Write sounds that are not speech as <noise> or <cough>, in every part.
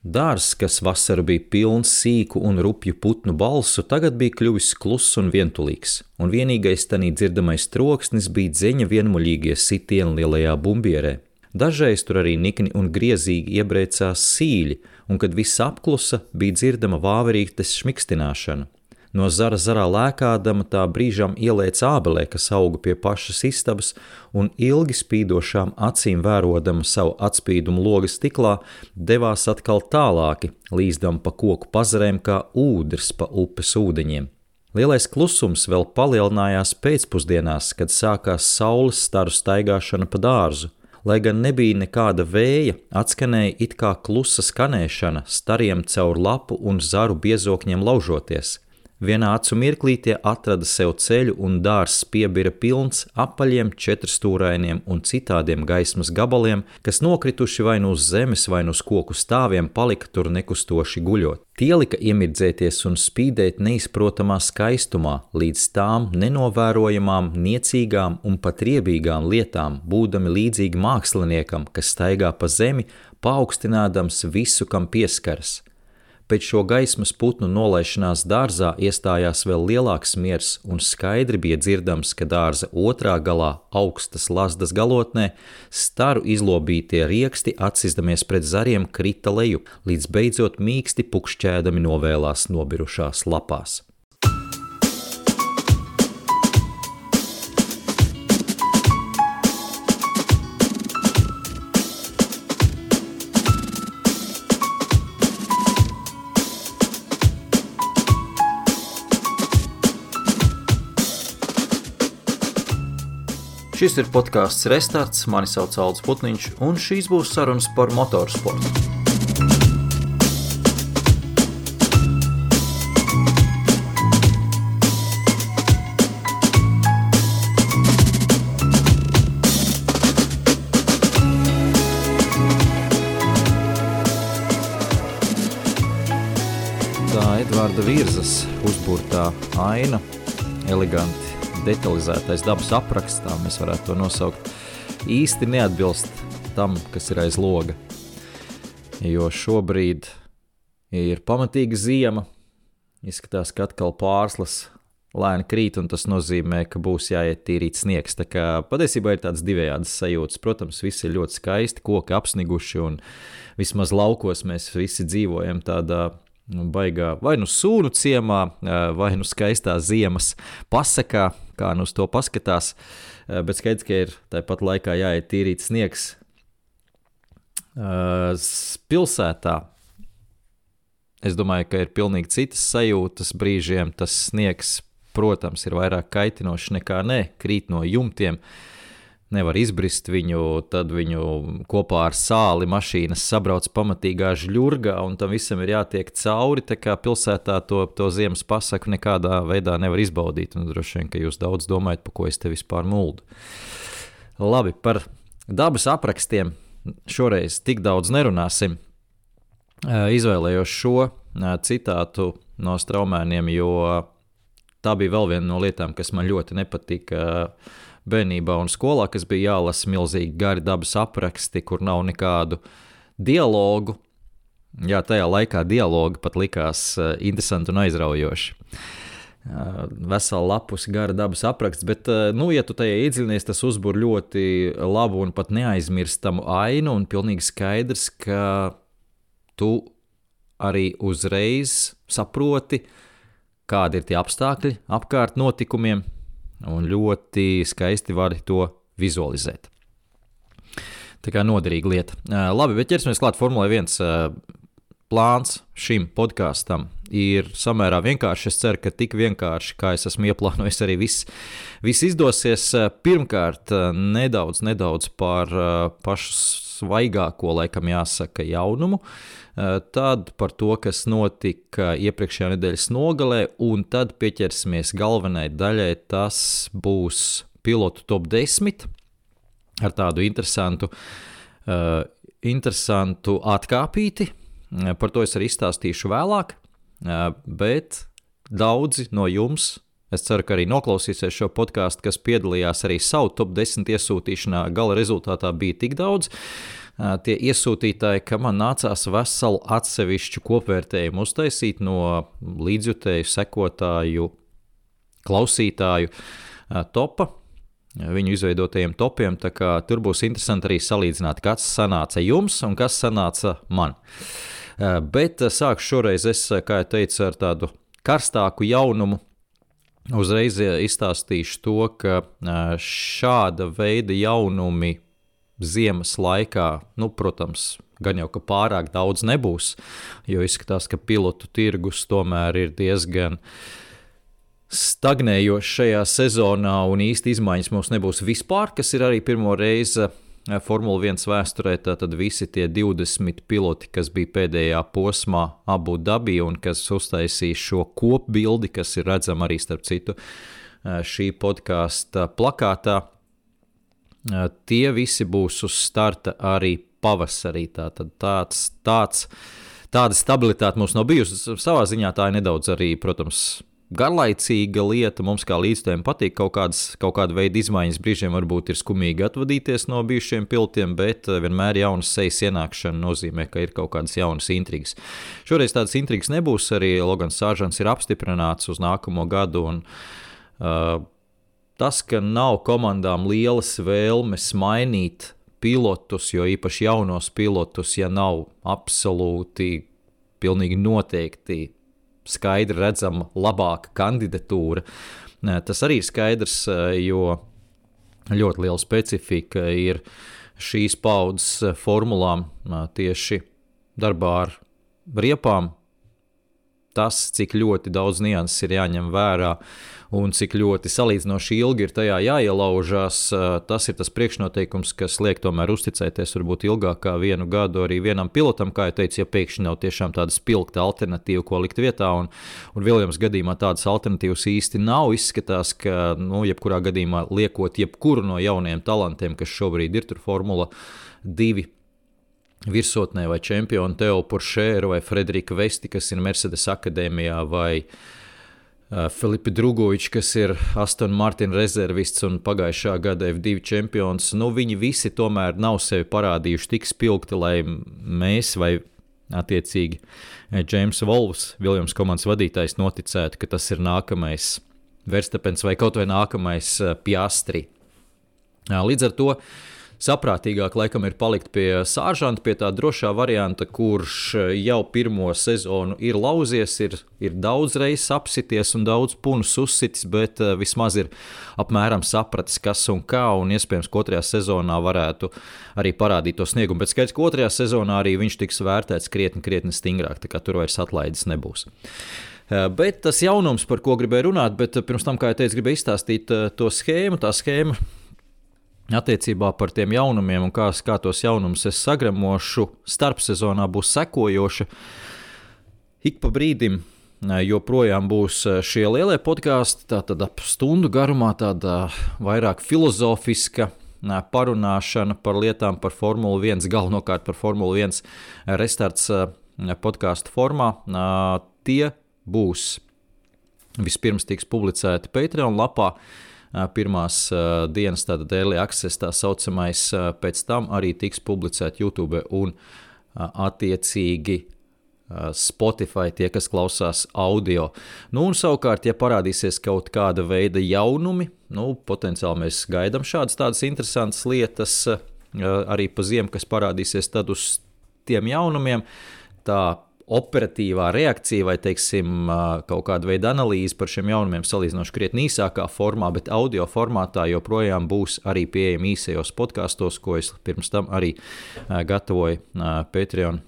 Dārzs, kas vasaru bija pilns sīku un rupju putnu balsu, tagad bija kļuvis kluss un vientulīgs, un vienīgais tanī dzirdamais troksnis bija dzeņa vienmuļīgie sitieni lielajā bumbierē. Dažreiz tur arī nikni un griezīgi iebrēcās sīļi, un kad viss apklusa, bija dzirdama vāverītes šmikstināšana. No zara zarā lēkādama tā brīžām ielēca ābelē, kas auga pie pašas istabas, un ilgi spīdošām acīm vērodama savu atspīdumu logas stiklā, devās atkal tālāki, līzdam pa koku pazarēm kā ūdens pa upes ūdeņiem. Lielais klusums vēl palielinājās pēcpusdienās, kad sākās saules staru staigāšana pa dārzu. Lai gan nebija nekāda vēja, atskanēja it kā klusa skanēšana, stariem caur lapu un zaru biezokņiem laužoties. Vienā acu mirklī tie atrada sev ceļu, un dārzs piebira pilns apaļiem, četrstūrainiem un citādiem gaismas gabaliem, kas nokrituši vai nu uz zemes, vai nu uz koku stāviem, palika tur nekustoši guļot. Tie lika iemirdzēties un spīdēt neizprotamā skaistumā, līdz tām nenovērojamām, niecīgām un pat riebīgām lietām, būdami līdzīgi māksliniekam, kas staigā pa zemi, paaugstinādams visu, kam pieskaras. Pēc šo gaismas putnu nolaišanās dārzā iestājās vēl lielāks miers, un skaidri bija dzirdams, ka dārza otrā galā, augstas lasdas galotnē, staru izlobītie rieksti, atsizdamies pret zariem, krita leju, līdz beidzot mīksti pukšķēdami novēlās nobirušās lapās. Šis ir podkāsts Restarts, mani sauc Alans Putniņš, un šīs būs sarunas par motorsportu. Tā Edvarda Virzas uzbūrtā aina, eleganti detalizētais dabas apraksts, tā mēs varētu to nosaukt, īsti neatbilst tam, kas ir aiz loga. Jo šobrīd ir pamatīga ziema, izskatās, ka atkal pārslas lēni krīt, un tas nozīmē, ka būs jāiet tīrīt sniegs. Tā kā patiesībā ir tāds divējādas sajūtas. Protams, viss ir ļoti skaisti, koki apsniguši, un vismaz laukos mēs visi dzīvojam tādā baigā vai nu sūnu ciemā, vai nu skaistā ziemas pasakā, kā nu uz to paskatās. Bet skaidrs, ka ir tāpat laikā jāiet tīrīt sniegs pilsētā. Es domāju, ka ir pilnīgi citas sajūtas brīžiem. Tas sniegs, protams, ir vairāk kaitinošs nekā ne, krīt no jumtiem. Uh, nevar izbrist viņu, tad viņu kopā ar sāli mašīnas sabrauc pamatīgā žļurgā, un tam visam ir jātiek cauri. Tā kā pilsētā to, to ziemas pasaku nekādā veidā nevar izbaudīt. Un droši vien, ka jūs daudz domājat, pa ko es te vispār muldu. Labi, par dabas aprakstiem šoreiz tik daudz nerunāsim. Izvēlējos šo citātu no straumēniem, jo tā bija vēl viena no lietām, kas man ļoti nepatika bērnībā un skolā, kas bija jālasa milzīgi gari dabas apraksti, kur nav nekādu dialogu. Jā, tajā laikā dialogi pat likās uh, interesanti un aizraujoši. Uh, vesela lapus gara dabas apraksts, bet, uh, nu, ja tu tajā iedziļinies, tas uzbūr ļoti labu un pat neaizmirstamu ainu, un pilnīgi skaidrs, ka tu arī uzreiz saproti, kādi ir tie apstākļi apkārt notikumiem, un ļoti skaisti vari to vizualizēt. Tā kā noderīga lieta. Labi, bet ķersimies klāt Formulē 1. Plāns šim podkāstam ir samērā vienkāršs. Es ceru, ka tik vienkārši, kā es esmu ieplānojis, arī viss, viss izdosies. Pirmkārt, nedaudz, nedaudz par pašu svaigāko, laikam jāsaka, jaunumu. Eh, tad par to, kas notika iepriekšējā nedēļas nogalē, un tad pieķersimies galvenai daļai. Tas būs pilotu top 10 ar tādu interesantu, uh, interesantu atkāpīti. Eh, par to es arī izstāstīšu vēlāk, uh, bet daudzi no jums Es ceru, ka arī noklausīsies šo podkāstu, kas piedalījās arī savu top 10 iesūtīšanā. Gala rezultātā bija tik daudz, tie iesūtītāji, ka man nācās veselu atsevišķu kopvērtējumu uztaisīt no līdzjutēju, sekotāju, klausītāju topa. Viņu izveidotajiem topiem. Tur būs interesanti arī salīdzināt, kas sanāca jums un kas sanāca man. Bet sākšu šoreiz, es, kā jau teicu, ar tādu karstāku jaunumu. Uzreiz izstāstīšu to, ka šāda veida jaunumi ziemas laikā, nu, protams, gan jau ka pārāk daudz nebūs, jo izskatās, ka pilotu tirgus tomēr ir diezgan stagnējošs šajā sezonā, un īsti izmaiņas mums nebūs vispār, kas ir arī pirmo reizi. Formula 1 vēsturē tātad visi tie 20 piloti, kas bija pēdējā posmā Abu Dabī un kas uztaisīja šo kopbildi, kas ir redzama arī starp citu šī podkāsta plakātā, Tie visi būs uz starta arī pavasarī. Tātad tāds, tāds, tāda stabilitāte mums nav bijusi. Savā ziņā tā ir nedaudz arī, protams, garlaicīga lieta. Mums kā līdzstājiem patīk kaut, kādas, kaut kāda veida izmaiņas. Brīžiem varbūt ir skumīgi atvadīties no bijušiem piltiem, bet vienmēr jaunas sejas ienākšana nozīmē, ka ir kaut kādas jaunas intrigas. Šoreiz tādas intrigas nebūs. Arī Logans Sāžants ir apstiprināts uz nākamo gadu. Un, uh, Tas, ka nav komandām lielas vēlmes mainīt pilotus, jo īpaši jaunos pilotus, ja nav absolūti, pilnīgi noteikti skaidri redzama labāka kandidatūra, tas arī ir skaidrs, jo ļoti liela specifika ir šīs paudzes formulām tieši darbā ar riepām. Tas, cik ļoti daudz nianses ir jāņem vērā, uh, un cik ļoti salīdzinoši ilgi ir tajā jāielaužās, tas ir tas priekšnoteikums, kas liek tomēr uzticēties varbūt ilgāk kā vienu gadu arī vienam pilotam, kā jau teicu, ja pēkšņi nav tiešām tāda spilgta alternatīva, ko likt vietā, un, un Viljams gadījumā tādas alternatīvas īsti nav. Izskatās, ka, nu, jebkurā gadījumā liekot jebkuru no jauniem talantiem, kas šobrīd ir tur Formula 2 virsotnē, vai čempionu Teo Poršēru, vai Frederika Vesti, kas ir Mercedes akadēmijā, vai Uh, Filipa Drugovičs, kas ir Aston Martin rezervists un pagājušā gada F2 čempions, nu, viņi visi tomēr nav sevi parādījuši tik spilgti, lai mēs vai attiecīgi Džeims Volvs, Viljams komandas vadītājs, noticētu, ka tas ir nākamais Verstapens vai kaut vai nākamais uh, Piastri. Uh, līdz ar to saprātīgāk laikam ir palikt pie sāržanta, pie tā drošā varianta, kurš eh, jau pirmo sezonu ir lauzies, ir, ir daudz reizes apsities un daudz punus uzsitis, bet uh, vismaz ir apmēram sapratis, kas un kā, un iespējams, ka otrajā sezonā varētu arī parādīt to sniegumu. Bet skaidrs, ka otrajā sezonā arī viņš tiks vērtēts krietni, krietni stingrāk, tā kā tur vairs atlaides nebūs. Eh, bet tas jaunums, par ko gribēju runāt, bet pirms tam, kā jau teicu, gribēju izstāstīt to schēmu. Tā schēma attiecībā par tiem jaunumiem un kā, kā tos jaunumus es sagremošu, starpsezonā būs sekojoša. Ik pa brīdim joprojām būs šie lielie podkāsti, tātad ap stundu garumā, tāda vairāk filozofiska parunāšana par lietām, par Formuli 1, <laughs> galvenokārt par Formuli 1 restarts podkāstu formā. Tie būs vispirms tiks publicēti Patreon lapā pirmās dienas, tātad early access, tā saucamais, pēc tam arī tiks publicēta YouTube un attiecīgi Spotify, tie, kas klausās audio. Nu, un savukārt, ja parādīsies kaut kāda veida jaunumi, nu, potenciāli mēs gaidām šādas tādas interesantas lietas arī pa ziemu, kas parādīsies tad uz tiem jaunumiem. Tā operatīvā reakcija vai teiksim, kaut kāda veida analīze par šiem jaunumiem salīdzinoši krietni īsākā formā, bet audio formātā joprojām būs arī pieejami īsajos podkastos, ko es pirms tam arī gatavoju Patreon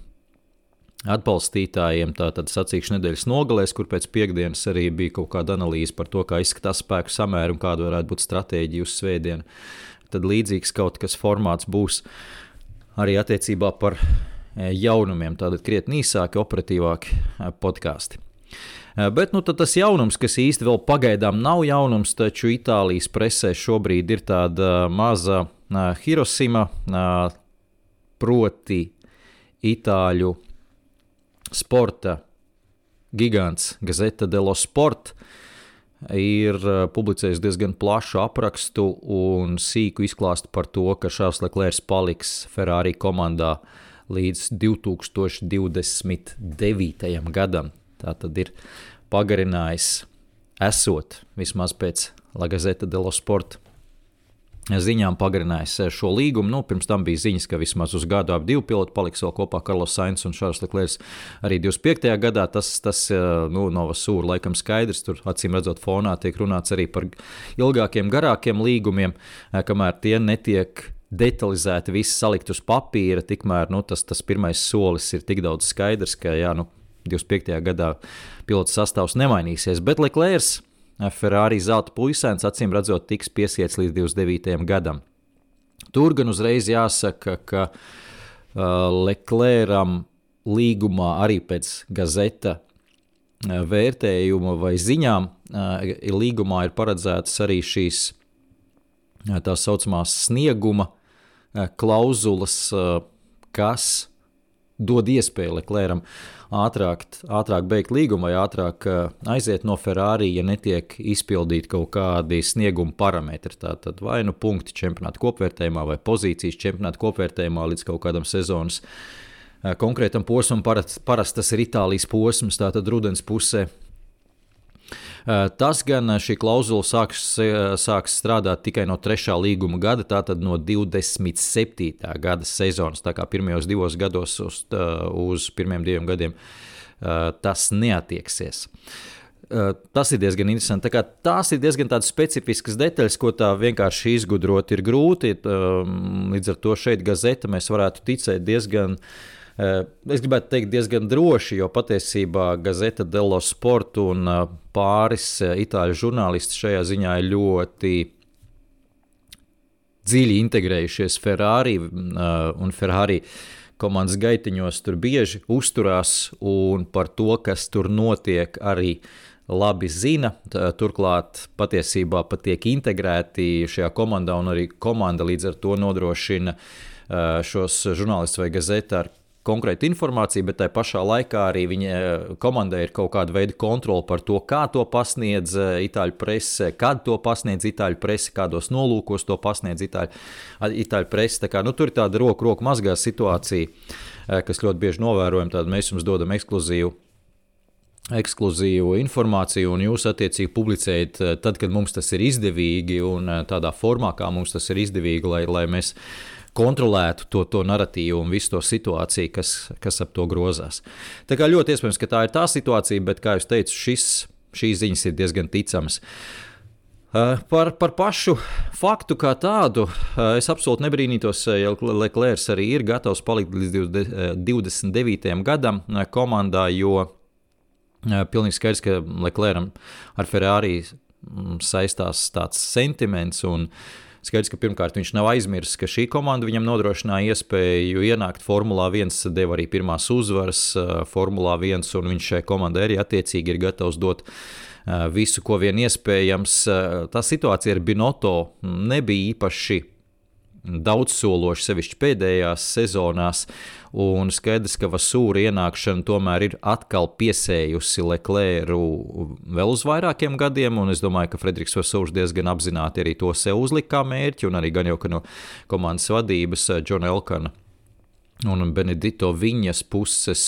atbalstītājiem. Tātad sacīkšu nedēļas nogalēs, kur pēc piekdienas arī bija kaut kāda analīze par to, kā izskatās spēku samēra un kāda varētu būt stratēģija uz svētdienu. Tad līdzīgs kaut kas formāts būs arī attiecībā par jaunumiem, tātad krietni īsāki, operatīvāki eh, podkāsti. Eh, bet nu, tas jaunums, kas īsti vēl pagaidām nav jaunums, taču Itālijas presē šobrīd ir tāda maza Hirosima, proti, itāļu sporta gigants Gazeta dello Sport ir publicējis diezgan plašu aprakstu un sīku izklāstu par to, ka Šārs Leclerc paliks Ferrari komandā līdz 2029. gadam. Tā tad ir pagarinājis, esot vismaz pēc Lagazeta de los Sporta ziņām pagarinājis eh, šo līgumu. Nu, pirms tam bija ziņas, ka vismaz uz gadu ap divu pilotu paliks vēl kopā Karlos Sainz un Šārs Leclerc arī 25. gadā. Tas, tas eh, nu, Nova Sūra laikam skaidrs. Tur acīm redzot, fonā tiek runāts arī par ilgākiem, garākiem līgumiem, eh, kamēr tie netiek detalizēti, visi salikt uz papīra. Tikmēr nu, tas, tas pirmais solis ir tik daudz skaidrs, ka jā, nu, 25. gadā pilotu sastāvs nemainīsies. Bet Leclerc Ferrari zelta puisēns acīm redzot tiks piesiets līdz 29. gadam. Tur gan uzreiz jāsaka, ka uh, Leclercam līgumā arī pēc gazeta uh, vērtējuma vai ziņām līgumā ir paredzētas arī šīs tā saucamās snieguma klauzulas, uh, kas dod iespēju Leclercam ātrāk, ātrāk beigt līgumu vai ātrāk aiziet no Ferrari, ja netiek izpildīti kaut kādi snieguma parametri. Tātad vai nu punkti čempionāta kopvērtējumā, vai pozīcijas čempionāta kopvērtējumā līdz kaut kādam sezonas konkrētam posmam. Parasti parast tas ir Itālijas posms, tātad rudens pusē. Eh, tas gan eh, šī klauzula sāks, eh, sāks strādāt tikai no 3. līguma gada, tātad no 27. gada sezonas. Tā kā pirmajos divos gados uz, uz pirmiem diviem gadiem tas neatieksies. Tas ir diezgan interesanti. Tā tās ir diezgan specifiskas detaļas, ko tā vienkārši izgudrot ir grūti. Līdz ar to šeit gazeta mēs varētu ticēt diezgan uh, es gribētu teikt, diezgan droši, jo patiesībā Gazeta dello Sport un eh, pāris eh, itāļu žurnālisti šajā ziņā ir ļoti dziļi integrējušies Ferrari un Ferrari komandas gaitiņos tur bieži uzturās un par to, kas tur notiek, arī labi zina. Turklāt patiesībā pat tiek integrēti šajā komandā, un arī komanda līdz ar to nodrošina šos žurnālistus vai gazeti ar konkrēta informācija, bet tajā pašā laikā arī viņa eh, komandai ir kaut kāda veida kontrole par to, kā to pasniedz eh, itāļu prese, kad to pasniedz itāļu prese, kādos nolūkos to pasniedz itāļu, itāļu prese. Kā, nu, tur ir tāda roku, roku mazgā situācija, eh, kas ļoti bieži novērojama. Tad mēs jums dodam ekskluzīvu ekskluzīvu informāciju, un jūs attiecīgi publicējat tad, kad mums tas ir izdevīgi, un tādā formā, kā mums tas ir izdevīgi, lai, lai mēs kontrolētu to, to narratīvu un visu to situāciju, kas, kas ap to grozās. Tā kā ļoti iespējams, ka tā ir tā situācija, bet, kā jau teicu, šis, šīs ziņas ir diezgan ticamas. Uh, par, par pašu faktu kā tādu uh, es absolūti nebrīnītos, uh, ja Leclerc arī ir gatavs palikt līdz 29. gadam komandā, jo pilnīgi skaidrs, ka Leclercam ar Ferrari mm, saistās tāds sentiments un uh, Skaidrs, ka pirmkārt viņš nav aizmirsis, ka šī komanda viņam nodrošināja iespēju ienākt Formulā 1, deva arī pirmās uzvaras Formulā 1, un viņš šai komandai arī attiecīgi ir gatavs dot visu, ko vien iespējams. Tā situācija ar Binoto nebija īpaši daudzsološi, sevišķi pēdējās sezonās. Un skaidrs, ka Vasūra ienākšana tomēr ir atkal piesējusi Leclercu vēl uz vairākiem gadiem. Es domāju, ka Frederiks Vasūrs diezgan apzināti arī to sev uzlika kā mērķi, un arī gan jau no komandas vadības Džona Elkana Un Benedito viņas puses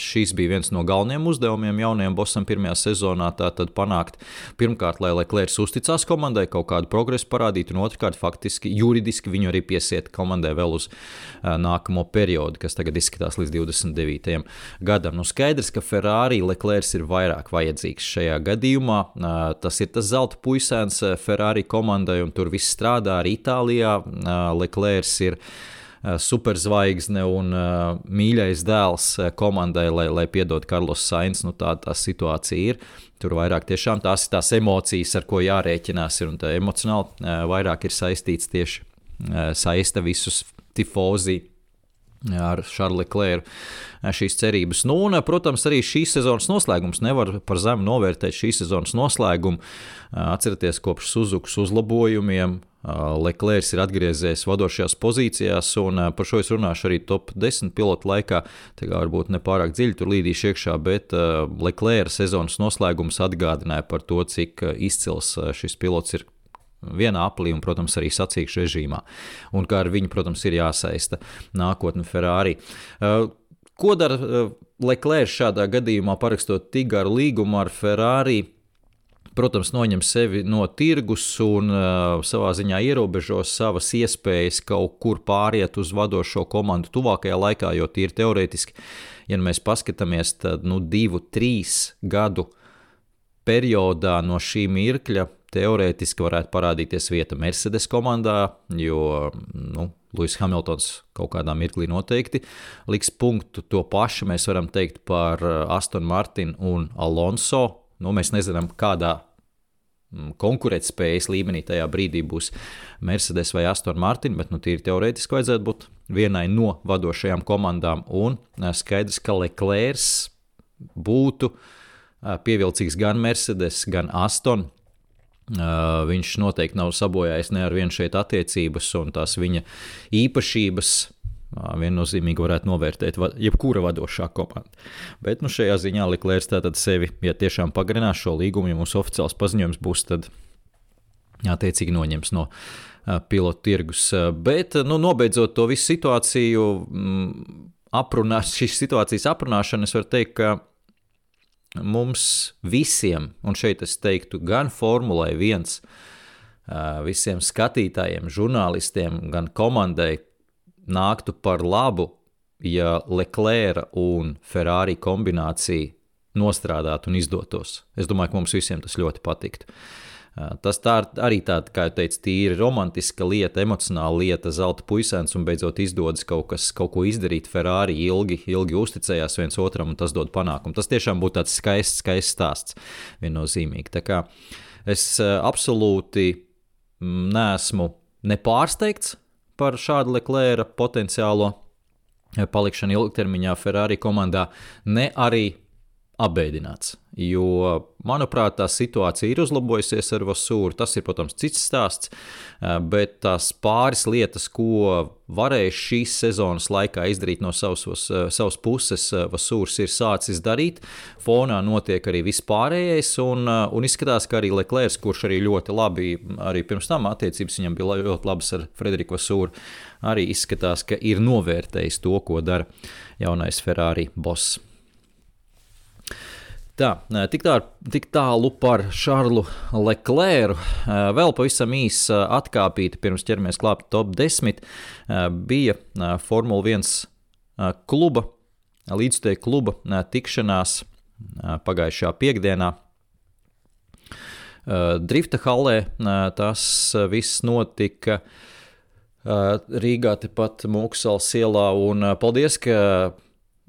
šis bija viens no galvenajiem uzdevumiem jaunajam bosam pirmajā sezonā. Tātad panākt, pirmkārt, lai Leclerc uzticās komandai, kaut kādu progresu parādīt, un otrkārt, faktiski juridiski viņu arī piesiet komandai vēl uz nākamo periodu, kas tagad izskatās līdz 29. gadam. Nu, skaidrs, ka Ferrari Leclerc ir vairāk vajadzīgs šajā gadījumā. Tas ir tas zelta puisēns Ferrari komandai, un tur viss strādā arī Itālijā. Leclerc ir Eh, superzvaigzne un uh, mīļais dēls eh, komandai, lai, lai piedod Karlos Sainz. Nu, tā tā situācija ir. Tur vairāk tiešām tās ir tās emocijas, ar ko jārēķinās. Ir, un tā emocionāli vairāk ir saistīts tieši saista visus tifozī ar Šarlu Leclerc šīs cerības. Nu, un, protams, arī šīs sezonas noslēgums nevar par zemu novērtēt šīs sezonas noslēgumu. Atcerieties, kopš Suzukas uzlabojumiem Leclerc ir atgriezies vadošajās pozīcijās, un par šo es runāšu arī top 10 pilotu laikā. Tā kā varbūt ne pārāk dziļi tur līdīšu iekšā, bet Leclerc sezonas noslēgums atgādināja par to, cik izcils šis pilots ir vienā aplī un, protams, arī sacīkšu režīmā. Un kā ar viņu, protams, ir jāsaista nākotne Ferrari. Ko dara Leclerc šādā gadījumā, parakstot tik garu līgumu ar Ferrari? Protams, noņem sevi no tirgus un savā ziņā ierobežo savas iespējas kaut kur pāriet uz vadošo komandu tuvākajā laikā, jo tīri teorētiski, ja mēs paskatāmies, tad nu, divu, trīs gadu periodā no šī mirkļa teorētiski varētu parādīties vieta Mercedes komandā, jo nu, Lūsis Hamiltons kaut kādā mirklī noteikti liks punktu. To pašu mēs varam teikt par Astonu Martinu un Alonso. Nu, mēs nezinām, kādā Mm, konkurētspējas līmenī tajā brīdī būs Mercedes vai Aston Martin, bet nu, tīri teorētiski vajadzētu būt vienai no vadošajām komandām. Un skaidrs, ka Leclerc būtu pievilcīgs gan Mercedes, gan Aston. Viņš noteikti nav sabojājis ne ar vienu šeit attiecības, un tās viņa īpašības viennozīmīgi varētu novērtēt jebkura vadošā komanda. Bet nu, šajā ziņā Liklērs tātad sevi, ja tiešām pagarinās šo līgumu, ja mums oficiāls paziņojums būs, tad attiecīgi noņems no pilotu tirgus. Bet, nu, nobeidzot to visu situāciju, mm, aprunās, šīs situācijas aprunāšanu, es varu teikt, ka mums visiem, un šeit es teiktu, gan Formulai 1, visiem skatītājiem, žurnālistiem, gan komandai, nāktu par labu, ja Leclerc un Ferrari kombinācija nostrādātu un izdotos. Es domāju, ka mums visiem tas ļoti patiktu. Tas tā arī tāda, kā jau teicu, tīri romantiska lieta, emocionāla lieta, zelta puisēns un beidzot izdodas kaut, kas, kaut ko izdarīt. Ferrari ilgi, ilgi uzticējās viens otram un tas dod panākumu. Tas tiešām būtu tāds skaists, skaists stāsts, viennozīmīgi. Tā kā es absolūti neesmu nepārsteigts par šādu Leclerca potenciālo palikšanu ilgtermiņā Ferrari komandā, ne arī apbēdināts. Jo, manuprāt, tā situācija ir uzlabojusies ar Vasūru. Tas ir, protams, cits stāsts, bet tās pāris lietas, ko varēja šīs sezonas laikā izdarīt no savas, savas puses, Vasūrs ir sācis darīt. Fonā notiek arī vispārējais, un, un izskatās, ka arī Leclerc, kurš arī ļoti labi, arī pirms tam attiecības viņam bija ļoti labas ar Frederiku Vasūru, arī izskatās, ka ir novērtējis to, ko dara jaunais Ferrari boss. Tā, tik, tā, tik tālu par Šarlu Leclercu. Vēl pavisam īsa atkāpīta pirms ķeramies klāt top 10. Bija Formula 1 kluba, līdzteikta kluba tikšanās pagājušajā piekdienā. Drifta halē tas viss notika Rīgā, tepat Mūksals ielā. Paldies, ka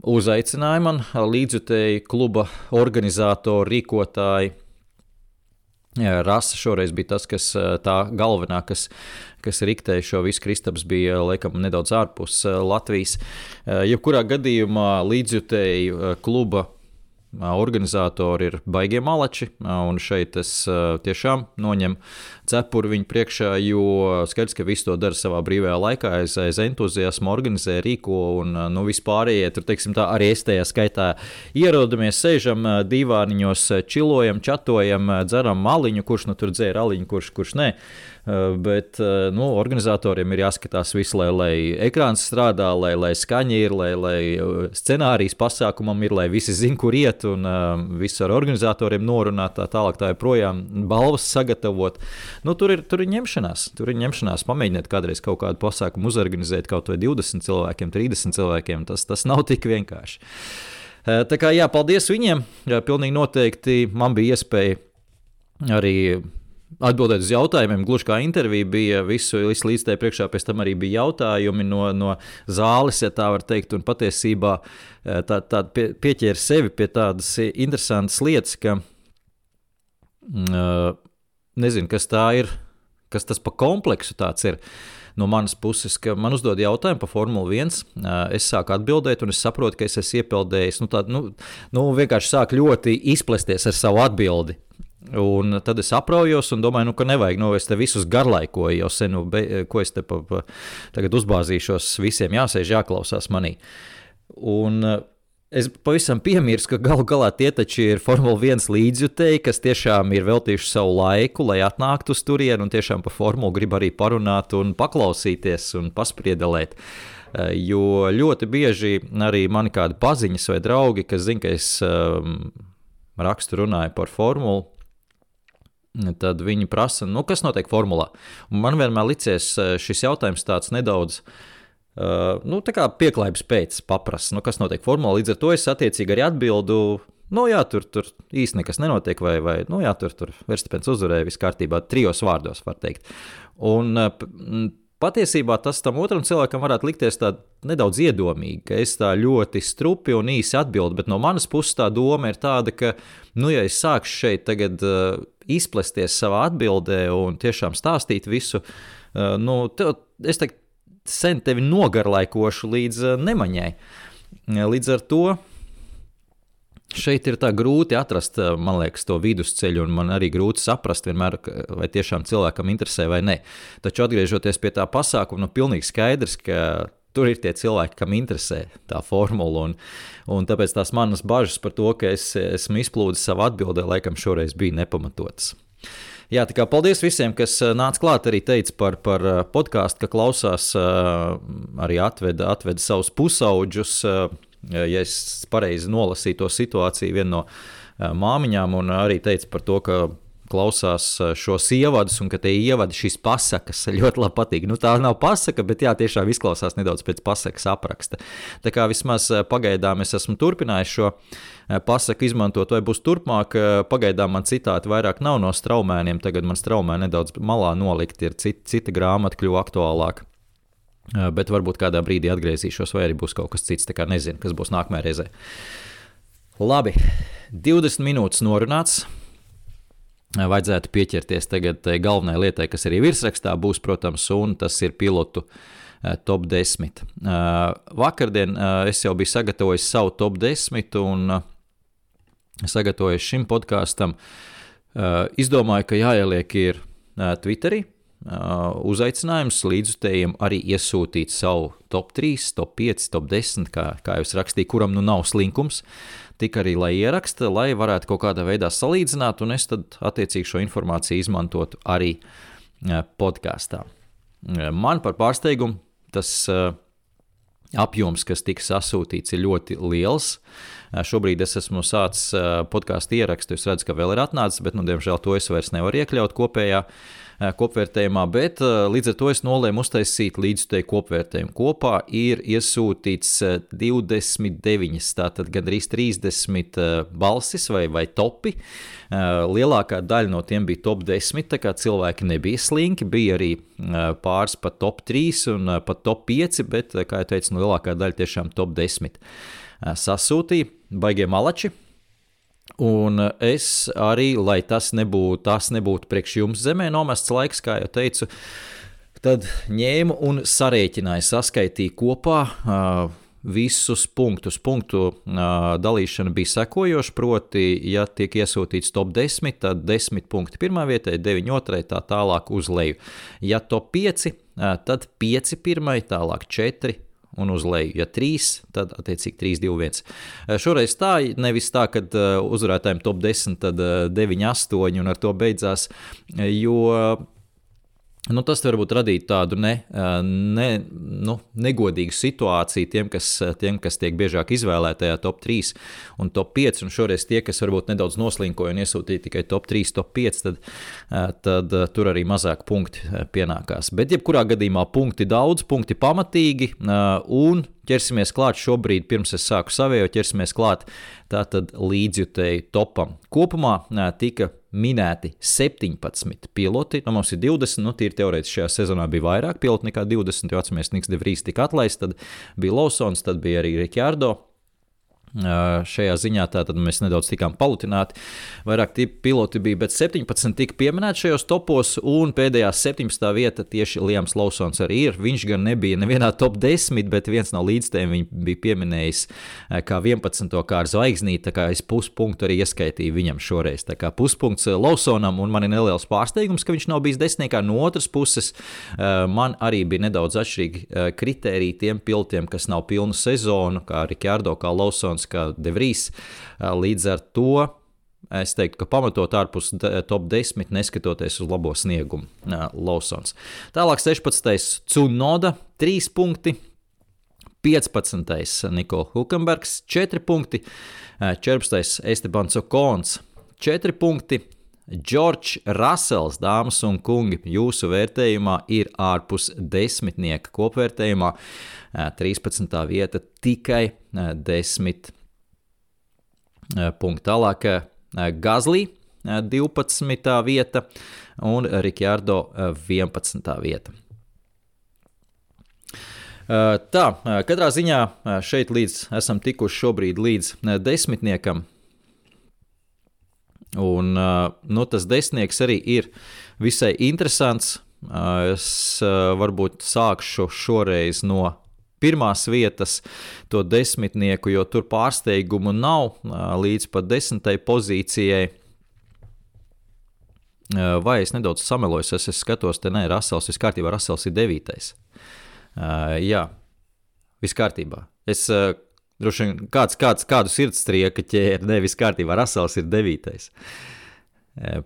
uzaicināja man līdzjutēji kluba organizatori, rīkotāji. Rasa šoreiz bija tas, kas tā galvenā, kas, kas riktēja šo visu. Kristaps bija laikam nedaudz ārpus Latvijas. Jebkurā gadījumā līdzjutēji kluba organizatori ir baigie malači, un šeit es tiešām noņemu cepuri viņu priekšā, jo skaidrs, ka visu to dara savā brīvajā laikā, aiz, aiz entuziasma, organizē, rīko un nu, vispārējie tur, teiksim, tā arī es tajā skaitā ierodamies, sēžam divāniņos, čilojam, čatojam, dzeram maliņu, kurš nu tur dzēra aliņu, kurš, kurš nē. Bet nu, organizatoriem ir jāskatās visu, lai, lai ekrāns strādā, lai, lai skaņa ir, lai, lai scenārijs pasākumam ir, lai visi zinātu, kur iet, un visu ar organizatoriem norunāt, tā tālāk, tā joprojām balvas sagatavot. Nu, tur, ir, tur ir ņemšanās, tur ir ņemšanās. Pamēģiniet kādreiz kaut kādu pasākumu uzorganizēt kaut vai 20 cilvēkiem, 30 cilvēkiem. Tas, tas nav tik vienkārši. Tā kā jā, paldies viņiem. Jā, pilnīgi noteikti man bija iespēja arī atbildēt uz jautājumiem. Gluži kā intervija bija visu līdz tai priekšā, pēc tam arī bija jautājumi no, no zāles, ja tā var teikt. Un patiesībā tā, tā pie, pieķēra sevi pie tādas interesantas lietas, ka uh, nezinu, kas tā ir, kas tas pa kompleksu tāds ir. No manas puses, ka man uzdod jautājumu par Formuli 1, es sāku atbildēt, un es saprotu, ka es esmu iepeldējis. Nu, tā, nu, nu, vienkārši sāk ļoti izplesties ar savu atbildi. Un tad es apraujos un domāju, nu, ka nevajag, nu, es te visus garlaikoju jau sen, nu, be, ko es te pa, pa, tagad uzbāzīšos, visiem jāsēž, jāklausās manī. Un es pavisam piemirstu, ka galu galā tie taču ir Formule 1 līdzjutēji, kas tiešām ir veltījuši savu laiku, lai atnāktu uz turieni un tiešām par formulu grib arī parunāt un paklausīties un paspriedelēt. Jo ļoti bieži arī mani kādi paziņas vai draugi, kas zina, ka es um, rakstu runāju par formulu, tad viņi prasa, nu, kas notiek formulā. Un man vienmēr licies eh, šis jautājums tāds nedaudz. Uh, nu, tā kā pieklājības pēc paprasa, nu, kas notiek formulā. Līdz ar to es attiecīgi arī atbildu, nu, jā, tur, tur īsti nekas nenotiek, vai, vai nu, jā, tur, tur Verstapēns uzvarēja viss kārtībā, trijos vārdos, var teikt. Un, uh, Patiesībā tas tam otram cilvēkam varētu likties nedaudz iedomīgi, ka es tā ļoti strupi un īsi atbildu, bet no manas puses tā doma ir tāda, ka, nu, ja es sākšu šeit tagad uh, izplesties savā atbildē un tiešām stāstīt visu, uh, nu, tev, es tagad sen tevi nogarlaikošu līdz uh, nemaņai. Līdz ar to Šeit ir tā grūti atrast, eh, man liekas, to vidusceļu, un man arī grūti saprast, vienmēr, vai tiešām cilvēkam interesē vai nē. Taču atgriežoties pie tā pasākuma, nu, pilnīgi skaidrs, ka tur ir tie cilvēki, kam interesē tā formula. Un, un tāpēc tās manas bažas par to, ka es esmu izplūdis savu atbildē, laikam šoreiz bija nepamatotas. Jā, tā kā paldies visiem, kas eh, nāca klāt, arī teica par, par eh, podkāstu, ka klausās, arī atveda, atveda savus pusauģus ja es pareizi nolasīju to situāciju, viena no māmiņām, un arī teica par to, ka klausās šos ievadus, un ka tie ievadi šīs pasakas <laughs> ļoti labi patīk. Nu, tā nav pasaka, bet jā, tiešām izklausās nedaudz pēc pasakas apraksta. Tā kā vismaz pagaidām es esmu turpinājis šo pasaku izmantot, vai būs turpmāk. Pagaidām man citāti vairāk nav no straumēniem, tagad man straumēni nedaudz malā nolikt, ir cita, cita grāmata kļuva aktuālāka. Bet varbūt kādā brīdī atgriezīšos, vai arī būs kaut kas cits. Tā kā nezinu, kas būs nākamajā reizē. Labi, 20 minūtes norunāts. Vajadzētu pieķerties tagad galvenajai lietai, kas arī virsrakstā būs, protams, un tas ir pilotu top 10. Vakardien es jau biju sagatavojis savu top 10 un sagatavojis šim podkāstam. Izdomāju, ka jāieliek ir Twitterī uzaicinājums līdzutējiem arī iesūtīt savu top 3, top 5, top 10, kā, kā jau es rakstīju, kuram nu nav slinkums. Tik arī, lai ieraksta, lai varētu kaut kādā veidā salīdzināt, un es tad attiecīgi šo informāciju izmantotu arī uh, podkāstā. Uh, man par pārsteigumu tas apjoms, kas tika sasūtīts, ir ļoti liels. Šobrīd es esmu sācis podkāstu ierakstu, es redzu, ka vēl ir atnācis, bet, nu, diemžēl, to es vairs nevaru iekļaut kopējā Eh, kopvērtējumā, bet eh, līdz ar to es nolēmu uztaisīt līdzteju kopvērtējumu. Kopā ir iesūtīts 29, eh, tātad gandrīz 30 balsis vai, vai topi. Lielākā daļa no tiem bija top 10, tā kā cilvēki nebija slinki. Bija arī pāris pat top 3 un pat top 5, bet, kā jau teicu, nu, lielākā daļa tiešām top 10 sasūtīja. Baigie malači, Un es arī, lai tas nebūtu, tas nebūtu priekš jums zemē nomests laiks, kā jau teicu, tad ņēmu un sarēķināju, saskaitīju kopā. Uh, visus punktus. Punktu uh, dalīšana bija sekojoša, proti, ja tiek iesūtīts top 10, tad 10 punkti pirmā vietā, 9 otrai, tā tālāk uz leju. Ja top 5, uh, tad 5 pirmai, tālāk 4, un uz leju. Ja 3, tad attiecīgi 3, 2, 1. Šoreiz tā, nevis tā, ka uh, uzvarētājiem top 10, tad 9, uh, 8 un ar to beidzās, jo Nu, tas varbūt radītu tādu ne, ne, nu, negodīgu situāciju tiem kas, tiem, kas tiek biežāk izvēlētajā top 3 un top 5. Un šoreiz tie, kas varbūt nedaudz noslinkoja un iesūtīja tikai top 3, top 5, tad, tad tur arī mazāk punkti pienākās. Bet, jebkurā gadījumā, punkti daudz, punkti pamatīgi un ķersimies klāt šobrīd, pirms es sāku savējo, ķersimies klāt tātad līdzjutēju topam. Kopumā tika minēti 17 piloti. Nu, mums ir 20, nu, tīri teorētiski šajā sezonā bija vairāk pilotu nekā 20, jo atcīmēs Niks Devrīs tika atlaists, tad bija Lawsons, tad bija arī Rikārdo. Šajā ziņā tātad mēs nedaudz tikām palutināti. Vairāk piloti bija, bet 17 tika pieminēti šajos topos, un pēdējā 17. vieta tieši Liams Lausons arī ir. Viņš gan nebija nevienā top 10, bet viens no līdzstiem viņa bija pieminējis kā 11. kā ar zvaigznīti, tā kā es puspunktu arī ieskaitīju viņam šoreiz. Tā kā puspunkts Lausonam, un man ir neliels pārsteigums, ka viņš nav bijis desmitniekā. No otras puses, man arī bija nedaudz atšķirīgi kriteriji tiem pilotiem, kas nav pilnu sezonu, kā Rikārdo, kā Lausons kā Devrīs. Līdz ar to es teiktu, ka pamatot ārpus top 10, neskatoties uz labo sniegumu, Lawsons. Tālāk 16. Cunoda 3 punkti. 15. Nikola Hulkenbergs 4 punkti, 14. Estebans Okons 4 punkti, Džordžs Rasels, dāmas un kungi, jūsu vērtējumā ir ārpus desmitnieka kopvērtējumā. 13. vieta tikai 10 punkti. Tālāk Gazlī 12. vieta un Rikjārdo 11. vieta. Tā, katrā ziņā šeit līdz esam tikuši šobrīd līdz desmitniekam. Un nu, tas desmitnieks arī ir visai interesants. Es varbūt sākšu šoreiz no pirmās vietas, to desmitnieku, jo tur pārsteigumu nav līdz pat desmitai pozīcijai. Vai es nedaudz samilojos, es, es skatos, te nē, Rasels, viss kārtībā, Rasels ir devītais. Jā, viss kārtībā. Es droši vien kāds, kāds, kādu sirdstrieku ķēri, ne, viss kārtībā, Rasels ir devītais. Uh,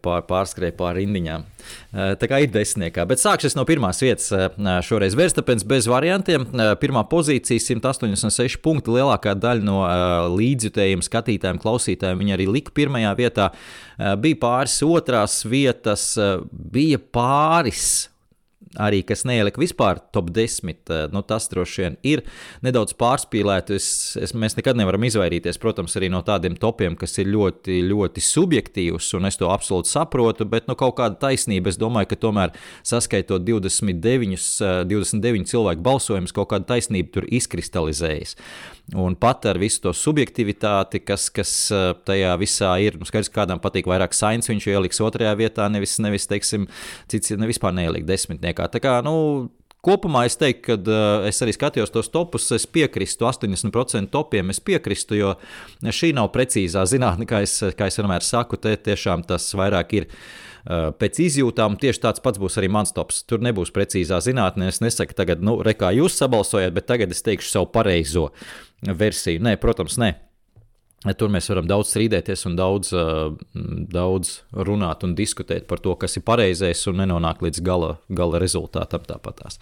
pār, pārskrēja pāri rindiņām. Tā kā ir desmitniekā. Bet sākšu no pirmās vietas. Šoreiz Verstapens bez variantiem. Pirmā pozīcija 186 punkti. Lielākā daļa no līdzjutējiem, skatītājiem, klausītājiem viņa arī lika pirmajā vietā. Bija pāris otrās vietas, bija pāris arī kas neielika vispār top 10, eh, nu, tas droši vien ir nedaudz pārspīlēti. Es, es, mēs nekad nevaram izvairīties, protams, arī no tādiem topiem, kas ir ļoti, ļoti subjektīvs, un es to absolūti saprotu, bet nu, kaut kāda taisnība. Es domāju, ka tomēr saskaitot 29, 29 eh, cilvēku balsojumus, kaut kāda taisnība tur izkristalizējas. Un pat ar visu to subjektivitāti, kas, kas tajā visā ir, nu, skaidrs, kādam patīk vairāk sains, viņš ieliks otrajā vietā, nevis, nevis teiksim, cits ne vispār neielikt desmitniekā. Tā kā, nu, Kopumā es teiktu, ka es arī skatījos tos topus, es piekrītu 80% topiem. Es piekrītu, jo šī nav precīzā zinātne, kā es, kā es vienmēr saku. Te tiešām tas vairāk ir pēc izjūtām. Tieši tāds pats būs arī mans tops. Tur nebūs precīzā zinātne. Es nesaku, tagad, nu, re, kā jūs sabalsojat, bet tagad es teikšu savu pareizo versiju. Nē, protams, nē. Tur mēs varam daudz strīdēties un daudz, daudz runāt un diskutēt par to, kas ir pareizais un nenonākt līdz gala, gala rezultātam. Tāpatās.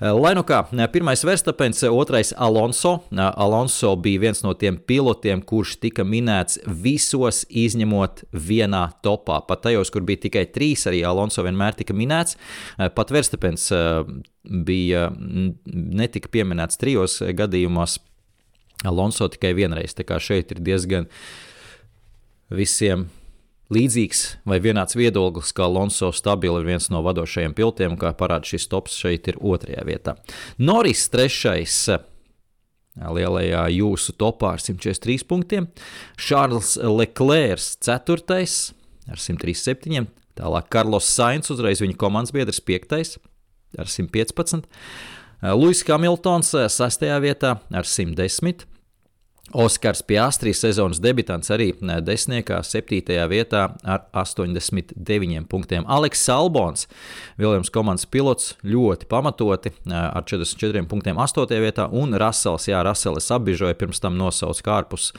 Lai nu kā, pirmais Verstapens, otrais Alonso. Alonso bija viens no tiem pilotiem, kurš tika minēts visos, izņemot vienā topā. Pat tajos, kur bija tikai trīs, arī Alonso vienmēr tika minēts. Pat Verstapens bija netika pieminēts trijos gadījumos Alonso tikai vienreiz. Tā kā šeit ir diezgan visiem līdzīgs vai vienāds viedoklis, ka Alonso stabili ir viens no vadošajiem pilotiem, kā parāda šis tops šeit ir otrajā vietā. Noris trešais. Lielajā jūsu topā ar 143 punktiem, Šārls Leclerc 4. ar 137, tālāk Karlos Sainz, uzreiz viņa komandas biedrs 5. ar 115, Luis Hamiltons 6. vietā ar 110. Oskars Piastris, sezonas debitants, arī desmitniekā, 7. vietā ar 89 punktiem. Aleks Salbons, Viljams komandas pilots, ļoti pamatoti ar 44 punktiem, 8. vietā, un Rasels, Jā, Rasels apbižoja pirms tam nosauc kārpus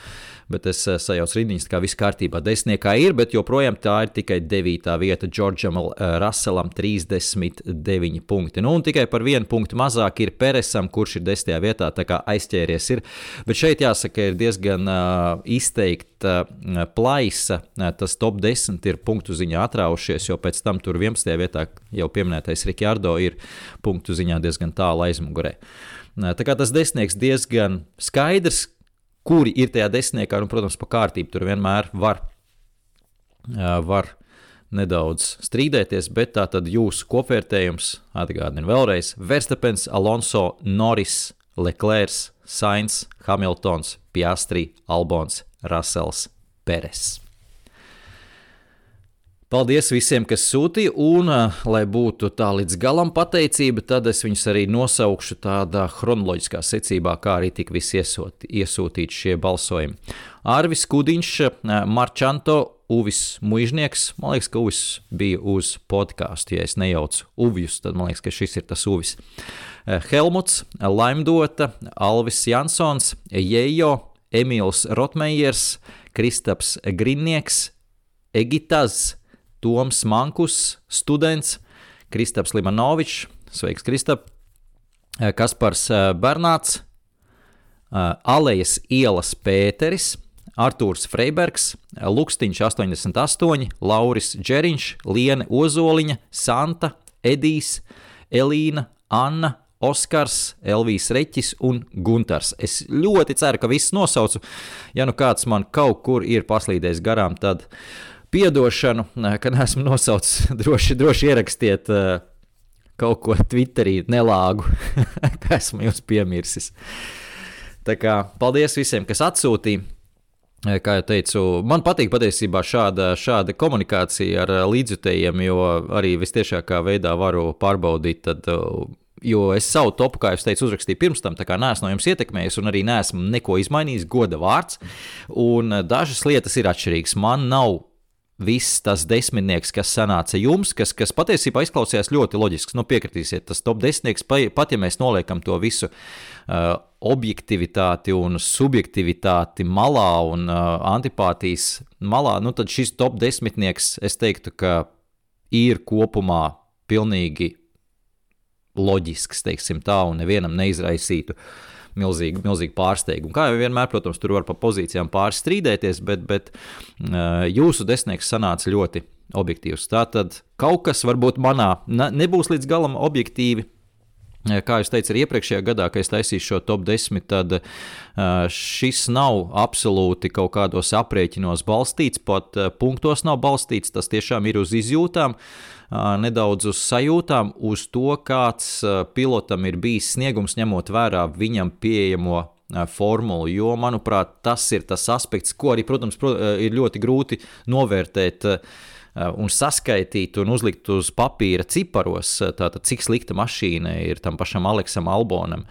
bet es eh, sajaucu rindiņas, kā viss kārtībā. Desmitniekā ir, bet joprojām tā ir tikai 9. vieta Džordžam eh, Russellam 39 punkti. Nu, un tikai par vienu punktu mazāk ir Peresam, kurš ir 10. vietā, tā kā aizķēries ir. Bet šeit jāsaka, ir diezgan uh, izteikta uh, plaisa. Tas top 10 ir punktu ziņā atraušies, jo pēc tam tur 11. vietā jau pieminētais Rikārdo ir punktu ziņā diezgan tālu aizmugurē. Tā kā tas desmitnieks diezgan skaidrs, kuri ir tajā desmitniekā, un, protams, pa kārtību tur vienmēr var, var nedaudz strīdēties, bet tā tad jūsu kopvērtējums atgādina vēlreiz Verstapens, Alonso, Norris, Leclerc, Sainz, Hamiltons, Piastri, Albons, Rasels, Peres. Paldies visiem, kas sūtīja, un, lai būtu tā līdz galam pateicība, tad es viņus arī nosaukšu tādā chronoloģiskā secībā, kā arī tika visi iesūtīti šie balsojumi. Arvis Kudiņš, Marčanto, Uvis Mužnieks. Man liekas, ka Uvis bija uz podkāstu. Ja es nejaucu Uvjus, tad man liekas, ka šis ir tas Uvis. Helmuts, Laimdota, Alvis Jansons, Jejo, Emīls Rotmeijers, Kristaps Grinnieks, Egitas. Toms Mankus, students, Kristaps Limanovičs, sveiks, Kristap, eh, Kaspars eh, Bernāts, eh, Alejas ielas Pēteris, Artūrs Freibergs, Lukstiņš 88, Lauris Džeriņš, Liene Ozoliņa, Santa, Edijs, Elīna, Anna, Oskars, Elvijas Reķis un Gunters. Es ļoti ceru, ka visus nosaucu. Ja nu kāds man kaut kur ir paslīdējis garām, tad uh, piedošanu, ka neesmu nosaucis. <laughs> Droši, droši ierakstiet uh, kaut ko Twitterī, nelāgu, <laughs> ka esmu jūs piemirsis. Tā kā paldies visiem, kas atsūtīja. Kā jau teicu, man patīk patiesībā šāda, šāda komunikācija ar līdzjutējiem, jo arī visciešākā veidā varu pārbaudīt. Tad, jo es savu topu, kā jau teicu, uzrakstīju pirms tam, tā kā neesmu no jums ietekmējis un arī neesmu neko izmainījis, goda vārds. Un dažas lietas ir atšķirīgas. Man nav viss tas desmitnieks, kas sanāca jums, kas, kas patiesībā izklausījās ļoti loģisks. Nu, piekritīsiet, tas top desmitnieks, pat ja mēs noliekam to visu uh, objektivitāti un subjektivitāti malā un uh, antipātijas malā, nu, tad šis top desmitnieks, es teiktu, ka ir kopumā pilnīgi loģisks, teiksim tā, un nevienam neizraisītu uh, milzīgu, milzīgu pārsteigumu. Kā jau vienmēr, protams, tur var pa pozīcijām pāris strīdēties, bet, bet uh, jūsu desmitnieks sanāca ļoti objektīvs. Tātad kaut kas varbūt manā nebūs līdz galam objektīvi. Kā jau teicu, arī iepriekšējā gadā, kad es taisīju šo top 10, tad uh, šis nav absolūti kaut kādos aprēķinos balstīts, pat uh, punktos nav balstīts. Tas tiešām ir uz izjūtām. Uh, nedaudz uz sajūtām, uz to, kāds pilotam ir bijis sniegums, ņemot vērā viņam pieejamo formulu. Jo, manuprāt, tas ir tas aspekts, ko arī, protams, ir ļoti grūti novērtēt un saskaitīt un uzlikt uz papīra ciparos, tātad cik slikta mašīna ir tam pašam Aleksam Albonam,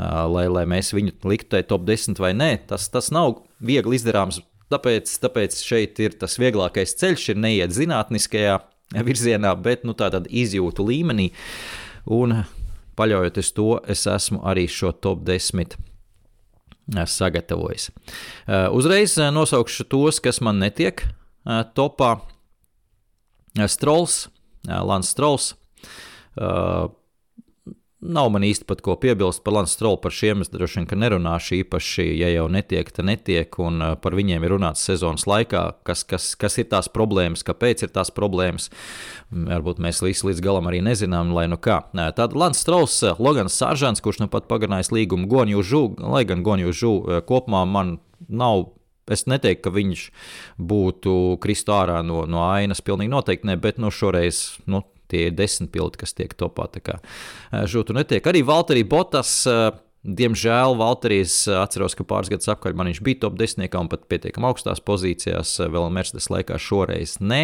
lai, lai mēs viņu liktu tajā top 10 vai nē. Tas, tas nav viegli izdarāms. Tāpēc, tāpēc šeit ir tas vieglākais ceļš, ir neiet zinātniskajā <laughs> virzienā, bet nu, tādā izjūtu līmenī. Un paļaujoties to, es esmu arī šo top 10 eh, sagatavojis. Eh, uzreiz eh, nosaukšu tos, kas man netiek topā. Strauls, Lans Strauls. Nav man īsti pat ko piebilst par Lans Strolu. Par šiem es droši vien nerunāšu īpaši, ja jau netiek, tad netiek. Un uh, par viņiem ir runāts sezonas laikā, kas, kas, kas ir tās problēmas, kāpēc ir tās problēmas. Varbūt mēs visi līdz galam arī nezinām, lai nu kā. Tad Lans Strols, uh, Logans Sāržants, kurš nu pat pagarinājis līgumu Gonju Žu, lai gan Gonju Žu uh, kopumā man nav Es neteiktu, ka viņš būtu kristu ārā no, no ainas. Pilnīgi noteikti ne, bet nu, šoreiz nu, tie ir desmit pildi, kas tiek topā. Žūtu netiek. Arī Valtteri Botas. Diemžēl Valterijas atceros, ka pāris gadus atpakaļ man viņš bija top 10 un pat pietiekami augstās pozīcijās, vēl Mercedes laikā šoreiz nē.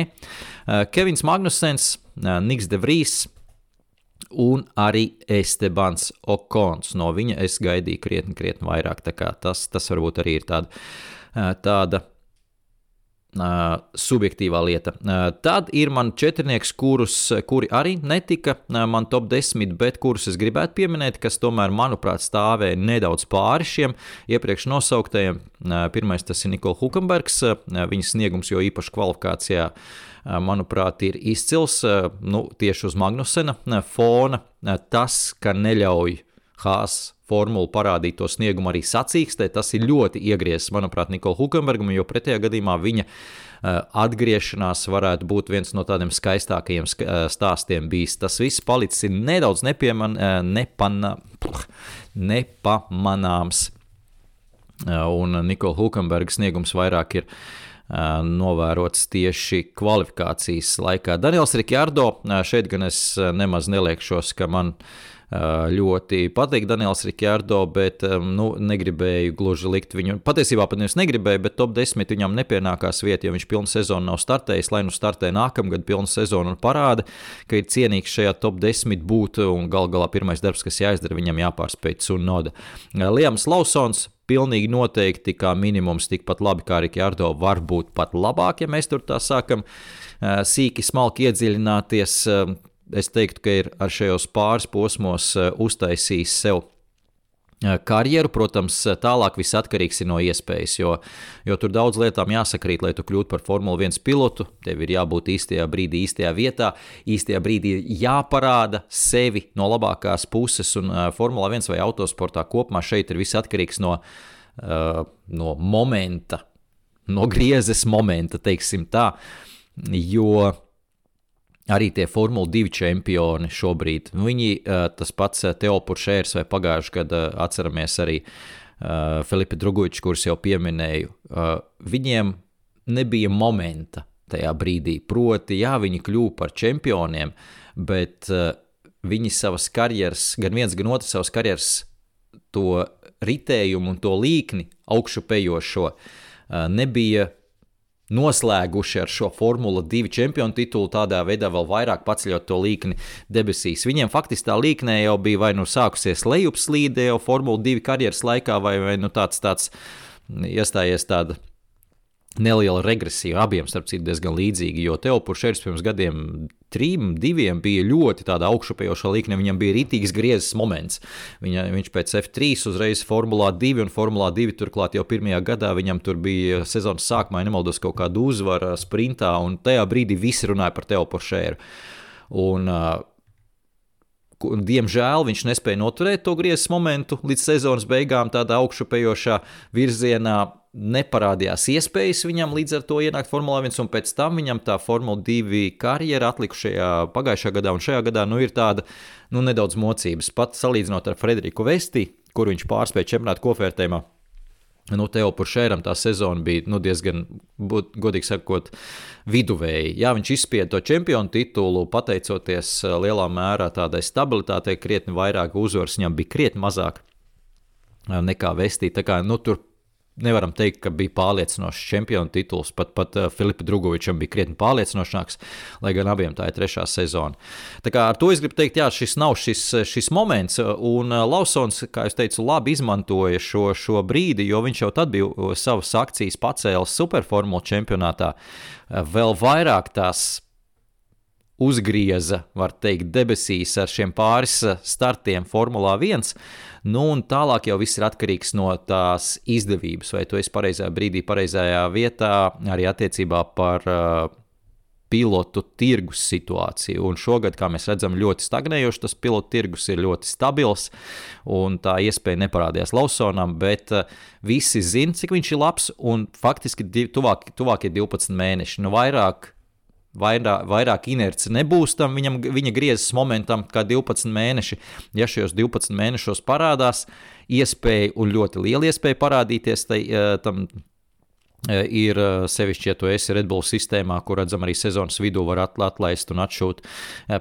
Kevins Magnusens, Niks De Vries, un arī Estebans Okons. No viņa es gaidīju krietni, krietni vairāk. Tas, tas varbūt arī ir tāda, tāda Uh, subjektīvā lieta. Uh, tad ir man četrnieks, kurus, kuri arī netika uh, man top 10, bet kurus es gribētu pieminēt, kas tomēr, manuprāt, stāvēja nedaudz pāri šiem iepriekš nosauktajiem. Pirmais tas ir Nikola Hukenbergs, viņas sniegums, jo īpaši kvalifikācijā, manuprāt, ir izcils nu, tieši uz Magnusena fona. Tas, ka neļauj Hāzs formulu parādīt to sniegumu arī sacīkstē, tas ir ļoti iegriezis, manuprāt, Nikola Hukenbergam, jo pretējā gadījumā viņa uh, atgriešanās varētu būt viens no tādiem skaistākajiem uh, stāstiem bijis. Tas viss palicis nedaudz nepieman, uh, nepana, nepamanāms, un Nikola Hukenberga sniegums vairāk ir novērots tieši kvalifikācijas laikā. Daniels Rikārdo, šeit gan es nemaz neliekšos, ka man uh, ļoti patīk Daniels Rikārdo, bet nu, negribēju gluži likt viņu. Patiesībā pat nevis negribēju, bet top 10 viņam nepienākās vieta, jo viņš pilnu sezonu nav startējis. Lai nu startē nākamgad pilnu sezonu un parāda, ka ir cienīgs šajā top 10 būt, un gal galā pirmais darbs, kas jāizdara, viņam jāpārspēj Cunoda. Liams Lausons pilnīgi noteikti kā minimums tikpat labi kā Rikārdo, varbūt pat labāk, ja mēs tur tā sākam sīki, smalki iedziļināties es teiktu, ka ir ar šajos pāris posmos eh, uztaisījis sev eh, karjeru. Protams, tālāk viss atkarīgs no iespējas, jo, jo tur daudz lietām jāsakrīt, lai tu kļūtu par Formuli 1 pilotu. Tev ir jābūt īstajā brīdī, īstajā vietā, īstajā brīdī jāparāda sevi no labākās puses, un Formula 1 vai autosportā kopumā šeit ir viss atkarīgs no, no momenta, no griezes momenta, teiksim tā. Jo arī tie Formule 2 čempioni šobrīd. Nu, viņi, tas pats Teo Puršērs vai pagājušajā gadā atceramies arī Filipa Drugovičs, kurus jau pieminēju. Viņiem nebija momenta tajā brīdī. Proti, jā, viņi kļuva par čempioniem, bet viņi savas karjeras, gan viens, gan otrs savas karjeras, to ritējumu un to līkni augšupejošo nebija noslēguši ar šo Formula 2 čempionu titulu, tādā veidā vēl vairāk paceļot to līkni debesīs. Viņiem faktiski tā līknē jau bija vai nu sākusies lejupslīde jau Formula 2 karjeras laikā, vai, vai nu tāds, tāds iestājies tāda neliela regresija. Abiem, starp citu, diezgan līdzīga, jo Teopuršērs pirms gadiem trim, diviem bija ļoti tāda augšupejoša līkne. Viņam bija rītīgs griezes moments. Viņa, viņš pēc F3 uzreiz Formulā 2 un Formulā 2 turklāt jau pirmajā gadā viņam tur bija sezonas sākumā, ja nemaldos, kaut kāda uzvara sprintā, un tajā brīdī visi runāja par Teo Poršēru. Un, uh, diemžēl viņš nespēja noturēt to griezes momentu līdz sezonas beigām, tādā augšupejošā virzienā neparādījās iespējas viņam līdz ar to ienākt Formulā 1, un pēc tam viņam tā Formula 2 karjera atlikušajā pagājušajā gadā un šajā gadā nu, ir tāda nu, nedaudz mocības. Pat salīdzinot ar Frederiku Vesti, kur viņš pārspēja čempionāta kopvērtējumā. Nu, Tev par šēram tā sezona bija nu, diezgan, būt, godīgi sakot, viduvēji. Jā, viņš izspieda to čempionu titulu, pateicoties eh, lielā mērā tādai stabilitātei, krietni vairāk uzvaras, viņam bija krietni mazāk eh, nekā Vestī. Tā kā nu, tur nevaram teikt, ka bija pārliecinošs čempionu tituls. Pat, pat uh, Filipa Drugovičam bija krietni pārliecinošāks, lai gan abiem tā ir trešā sezona. Tā kā ar to es gribu teikt, jā, šis nav šis, šis moments. Un uh, Lausons, kā jau teicu, labi izmantoja šo, šo brīdi, jo viņš jau tad bija savas akcijas pacēlis superformulu čempionātā. Vēl vairāk tās uzgrieza, var teikt, debesīs ar šiem pāris startiem Formulā 1. Nu, un tālāk jau viss ir atkarīgs no tās izdevības, vai tu esi pareizajā brīdī, pareizajā vietā, arī attiecībā par uh, pilotu tirgus situāciju. Un šogad, kā mēs redzam, ļoti stagnējoši tas pilotu tirgus ir ļoti stabils, tā iespēja neparādījās Lausonam, bet uh, visi zina, cik viņš ir labs, faktiski tuvāk, tuvākie 12 mēneši, nu vairāk vairāk, vairāk inerce nebūs tam viņam, viņa griezes momentam, kā 12 mēneši. Ja šajos 12 mēnešos parādās iespēja, un ļoti liela iespēja parādīties tai, eh, tam. Eh, ir eh, sevišķi, ja tu esi Red Bull sistēmā, kur redzam arī sezonas vidū, var atlaist un atšūt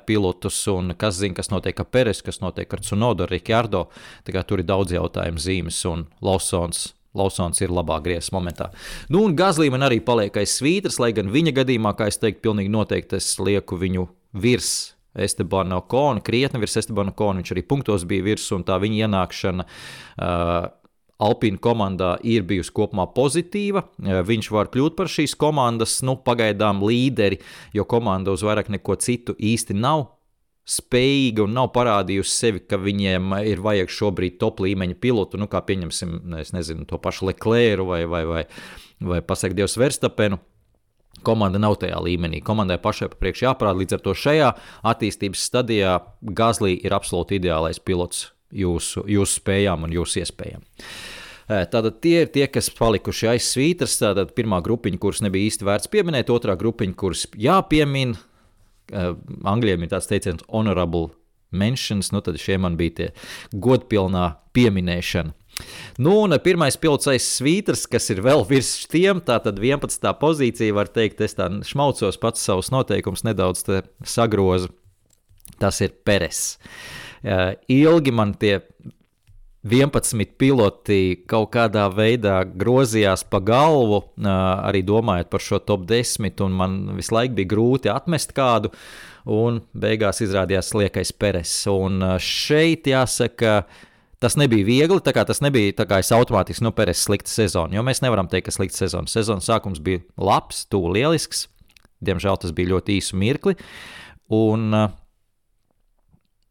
pilotus. Un kas zina, kas notiek ar Peres, kas notiek ar Cunodu, ar Rikārdo. Tur ir daudz jautājumu zīmes, un Lausons Lausons ir labā griezes momentā. Nu, un Gazlī man arī paliek aiz svītras, lai gan viņa gadījumā, kā es teiktu, pilnīgi noteikti es lieku viņu virs Estebana Okona, krietni virs Estebana Okona. Viņš arī punktos bija virs, un tā viņa ienākšana. Uh, Alpīna komandā ir bijusi kopumā pozitīva. Uh, viņš var kļūt par šīs komandas, nu, pagaidām līderi, jo komanda uz vairāk neko citu īsti nav spējīga un nav parādījusi sevi, ka viņiem ir vajag šobrīd top līmeņa pilotu, nu, kā pieņemsim, nezinu, to pašu Leclerc vai, vai, vai, vai pasakot Dievs Verstapenu. Komanda nav tajā līmenī. Komandai pašai papriekš jāparāda. Līdz ar to šajā attīstības stadijā Gazlī ir absolūti ideālais pilots jūsu, jūsu spējām un jūsu iespējām. Tātad tie ir tie, kas palikuši aiz svītras. Tātad pirmā grupiņa, kuras nebija īsti vērts pieminēt, otrā grupiņa, kuras jāpiemina, uh, angļiem ir tāds teiciens, honorable mentions, nu tad šie man bija tie godpilnā pieminēšana. Nu, un pirmais pilots aiz svītras, kas ir vēl virs tiem, tā tad 11. pozīcija, var teikt, es tā šmaucos pats savus noteikumus nedaudz sagrozu. Tas ir Peres. ilgi man tie 11 piloti kaut kādā veidā grozījās pa galvu, arī domājot par šo top 10, un man visu laiku bija grūti atmest kādu, un beigās izrādījās liekais peres. Un šeit jāsaka, tas nebija viegli, tā kā tas nebija tā kā es automātiski nu, peres slikta sezona, jo mēs nevaram teikt, ka slikta sezona. Sezonas sākums bija labs, tuvu lielisks, diemžēl tas bija ļoti īsu mirkli, un uh,